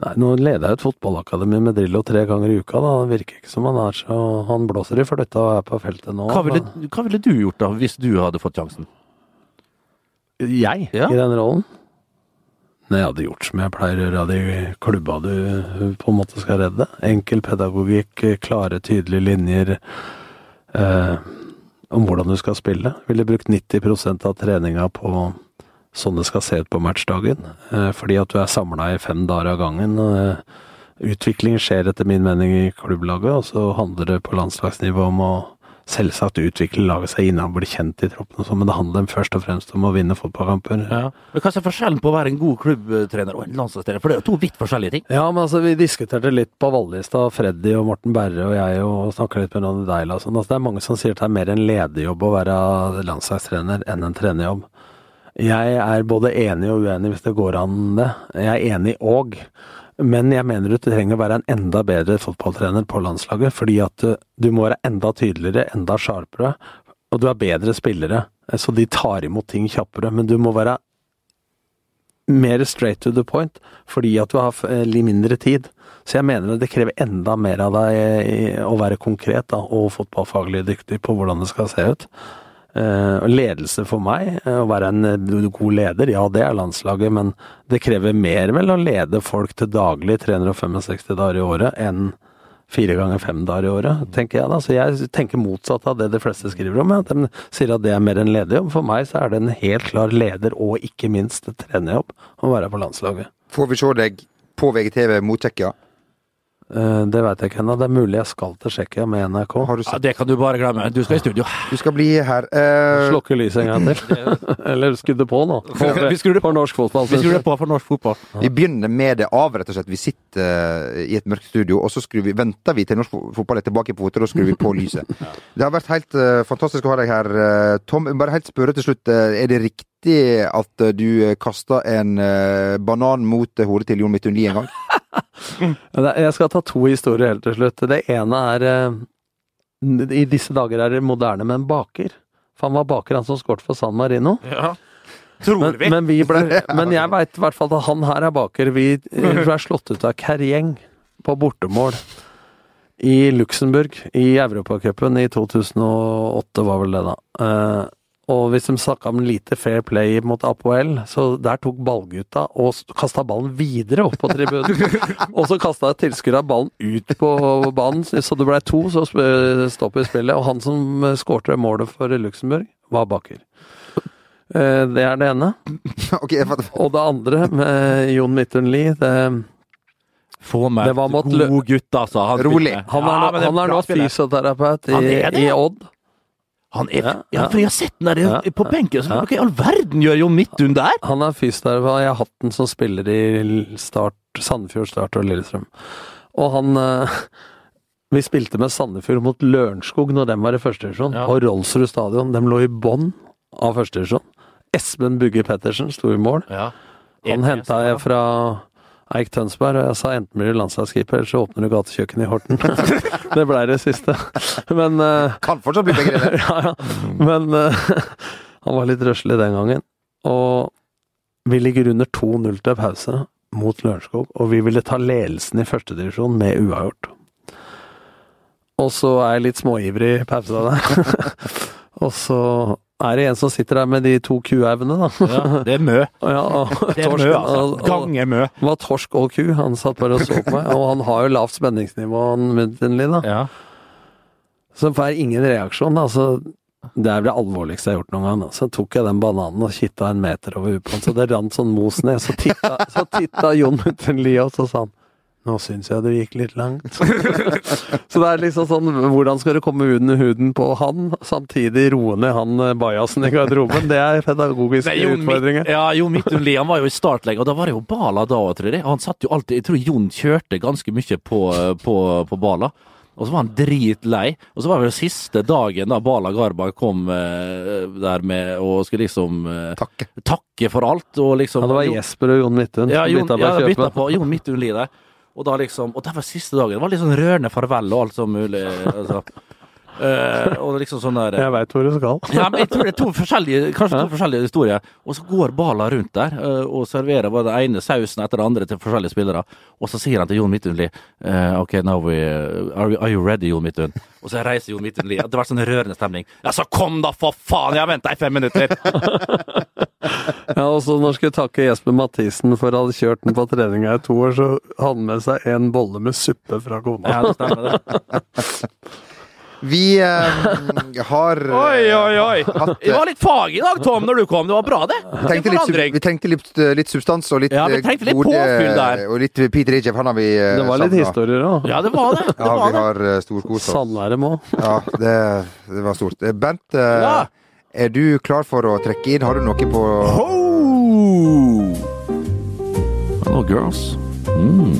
Nei, nå leder jeg et fotballakademi med Drillo tre ganger i uka, da. Det virker ikke som han er så Han blåser i fløyta og er på feltet nå. Hva ville, hva ville du gjort da, hvis du hadde fått sjansen? Jeg Ja. i den rollen? Nei, jeg hadde gjort som jeg pleier å gjøre av de klubba du på en måte skal redde. Enkel pedagogikk, klare, tydelige linjer eh, om hvordan du skal spille. Ville brukt 90% av treninga på sånn det skal se ut på matchdagen. Eh, fordi at du er samla i fem dager av gangen. Eh, utvikling skjer etter min mening i klubblaget, og så handler det på landslagsnivå om å selvsagt utvikle laget seg innan bli kjent i troppen og sånn, men det handler først og fremst om å vinne fotballkamper. Men Hva er forskjellen på å være en god klubbtrener og en landslagstrener? For det er jo to vidt forskjellige ting. Ja, men altså, vi diskuterte litt på Vallestad, Freddy og Morten Berre og jeg, og snakka litt med Ronny Deila og sånn. Altså, det er mange som sier at det er mer en lederjobb å være landslagstrener enn en trenerjobb. Jeg er både enig og uenig hvis det går an det. Jeg er enig òg. Men jeg mener at du trenger å være en enda bedre fotballtrener på landslaget, fordi at uh, du må være enda tydeligere, enda sharpere, og du er bedre spillere, eh, så de tar imot ting kjappere. Men du må være mer straight to the point, fordi at du har eh, litt mindre tid. Så jeg mener at det krever enda mer av deg eh, å være konkret da, og fotballfaglig dyktig på hvordan det skal se ut. Eh, og ledelse for meg, eh, å være en eh, god leder, ja det er landslaget, men det krever mer vel å lede folk til daglig 365 dager i året enn fire ganger fem dager i året, tenker jeg da. Så jeg tenker motsatt av det de fleste skriver om. Ja. De sier at det er mer en lederjobb. For meg så er det en helt klar leder, og ikke minst trenerjobb, å være på landslaget. Får vi se deg på VGTV mot Tsjekkia? Eh, Det veit jeg ikke ennå. Det er mulig jeg skal til Tsjekkia med NRK. Har du Ja, det kan du bare glemme. Du skal i studio. Du skal bli her. Uh... Slukke lyset en gang til. Eller skru det på nå. For, Vi skrur det på. for norsk fotball. Vi skrur det på for norsk fotball. Vi begynner med det av, rett og slett. Vi sitter eh, i et mørkt studio, og så vi, venter vi til norsk fotball er tilbake på fotet, og da skrur vi på lyset. Det har vært helt uh, fantastisk å ha deg her. eh, Tom, bare helt spørre til slutt. eh, er det riktig at eh, du kasta en uh, banan mot hodet til Jon Midtun Lie en gang? Jeg skal ta to historier helt til slutt. Det ene er eh, I disse dager er det moderne med en baker. For han var baker, han som skåret for San Marino. Ja. Tror Men, vi. men, vi ble, men jeg veit i hvert fall at han her er baker. Vi eh, ble slått ut av Kerjeng på bortemål i Luxembourg i Europacupen i 2008, var vel det, da. Eh, og hvis de snakka om lite fair play mot Apoel, så der tok ballgutta og kasta ballen videre opp på tribunen. og så kasta tilskuerne ballen ut på banen, så det ble to, så stopper stopp i spillet. Og han som skårte målet for Luxembourg, var baker. Eh, Det er det ene. Og det andre, med Jon Midtun Lie det, Få meg god gutt, altså. Han Rolig. Han er, Ja, han er nå fysioterapeut i, Han er i Odd. Han er, Ja, ja, for jeg har sett den der Ja, på benken. Hva i all verden gjør Jon Midtun der? Han er fysioterapeut. Jeg har hatt den som spiller i Start, Sandefjord, Start og Lillestrøm. Og han eh, Vi spilte med Sandefjord mot Lørenskog når de var i førstedivisjon, Ja. på Rolsrud stadion. De lå i bånn av førstedivisjon. Espen Bugge Pettersen sto i mål. Ja. Han henta jeg fra Eik Tønsberg, og jeg sa enten blir du landslagskeeper, eller så åpner du gatekjøkkenet i Horten. det blei det siste. Men uh, Kan fortsatt bli begge deler. ja, ja. Men uh, han var litt røslig den gangen. Og vi ligger under 2-0 til pause mot Lørenskog, og vi ville ta ledelsen i førstedivisjon med uavgjort. Og så er jeg litt småivrig i pausa der. og så er det en som sitter der med de to kuevene da. Ja, det er mø. Ja, Det er mø, altså. Gange mø. det var torsk og ku. Han satt bare og så på meg. Og han har jo lavt spenningsnivå, han Muddenly, da. Ja. Så får jeg ingen reaksjon. Altså, det er det alvorligste jeg har gjort noen gang. da. Så tok jeg den bananen og kitta en meter over huet på han, så det rant sånn mos ned. Så titta, så titta Jon Muttenli og så sa han nå syns jeg du gikk litt langt. så det er liksom sånn, hvordan skal du komme under huden på han, samtidig roe ned han eh, bajasen i garderoben? Det er pedagogiske Nei, Jon utfordringer. Ja, Jon Midtun Lie han var jo i startlegg, og da var det jo Bala da, tror jeg. Han satt jo alltid Jeg tror Jon kjørte ganske mye på, på, på Bala. Og så var han dritlei. Og så var det jo siste dagen da Bala Garba kom eh, der med og skulle liksom eh, Takke. takke for alt. Og liksom Ja, det var Jesper og Jon Midtun. Ja, som Jon, bytta på ja, bytta på Jon Midtun Lie der. Og da liksom Og det var siste dagen. Det var litt sånn rørende farvel og alt sånt mulig. Altså. Eh, og liksom sånn der Jeg veit hvor du skal. ja, men jeg tror det er to forskjellige, kanskje to forskjellige historier. Og så går Bala rundt der uh, og serverer bare den ene sausen etter den andre til forskjellige spillere. Og så sier han til Jon Midtun Lie eh, OK, now we are, we- are you ready, Jon Midtun? Og så reiser Jon Midtun Lie. Det var sånn rørende stemning. Ja, så kom da, for faen! Jeg har venta i fem minutter! Ja, og så når skal skulle takke Jesper Mathisen for å ha kjørt den på treninga i to år, så hadde han med seg en bolle med suppe fra kona. Ja, det stemmer det. Vi eh, har eh, Oi, oi, oi! hatt, Det var litt fag i dag, Tom, når du kom. Det var bra, det. Vi trengte, er litt, vi trengte litt, litt substans og litt Ja, vi tenkte trengte litt gode- påfyll der. Og litt Peter Ijef, han har vi eh, Det var litt savnet. historier òg. Ja, det var det. det, Ja, var vi det. har uh, storkost oss. Sandlære òg. Ja, det, det var stort. Eh, Bent, eh, Ja. er du klar for å trekke inn? Har du noe på Ho! Hello, girls. Mm.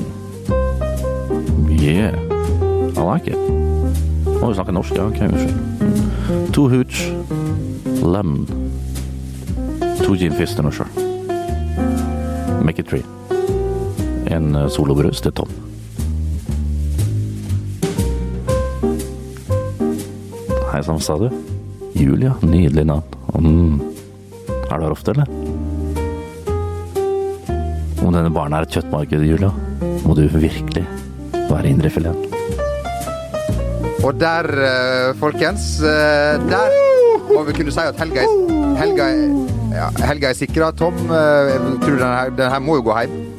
Yeah. I like it. Må vi snakke norsk? Ja, Okay, unnskyld. To hooch, lemon. To gin til meg sjøl. Make it three. En eh, solobrus til Tom. Hei sann, sa du? Julia, nydelig navn. Mm. Er du her ofte, eller? Om denne baren er et kjøttmarked, Julia, må du virkelig være indrefileten. Og der, eh, folkens eh, Der må vi kunne si at helga er, helga er, ja, helga er sikra. Tom, eh, jeg tror den her, den her må jo gå hjem.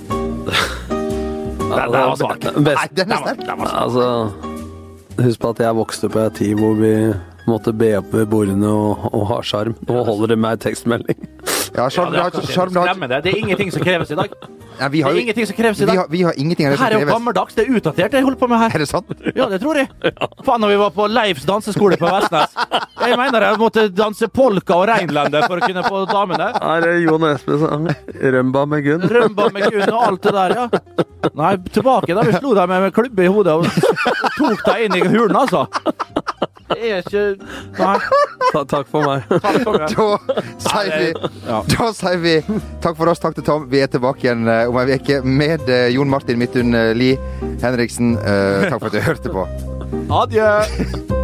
Den var svak. Nei, den er sterk. Altså, husk på at jeg vokste opp i ei tid hvor vi måtte be opp ved bordene og, og ha sjarm. Nå holder det med ei tekstmelding. Ja, sjarm det det det. Det er ingenting som kreves i dag. Vi Det er jo ingenting som kreves i vi dag. har, vi har ingenting av det som Her er jo gammeldags. Det er utdatert, det jeg holder på med her. Er det sant? Ja, det tror jeg. Faen, når vi var på Leifs danseskole på Vestnes. Jeg mener jeg måtte danse polka og reinlender for å kunne få damene. Her er Jon Espen sang 'Rømba med Gunn'. Rømba med Gunn og alt det der, ja. Nei, tilbake da vi slo dem med klubbe i hodet og tok deg inn i hulen, altså. Det er ikke Nei. Ta, takk for meg. Takk for meg. Da sier vi, Ja. da sier vi takk for oss, takk til Tom. Vi er tilbake igjen eh, om ei uke med eh, Jon Martin Midtun eh, Lie Henriksen. Eh, takk for at du hørte på. Adjø.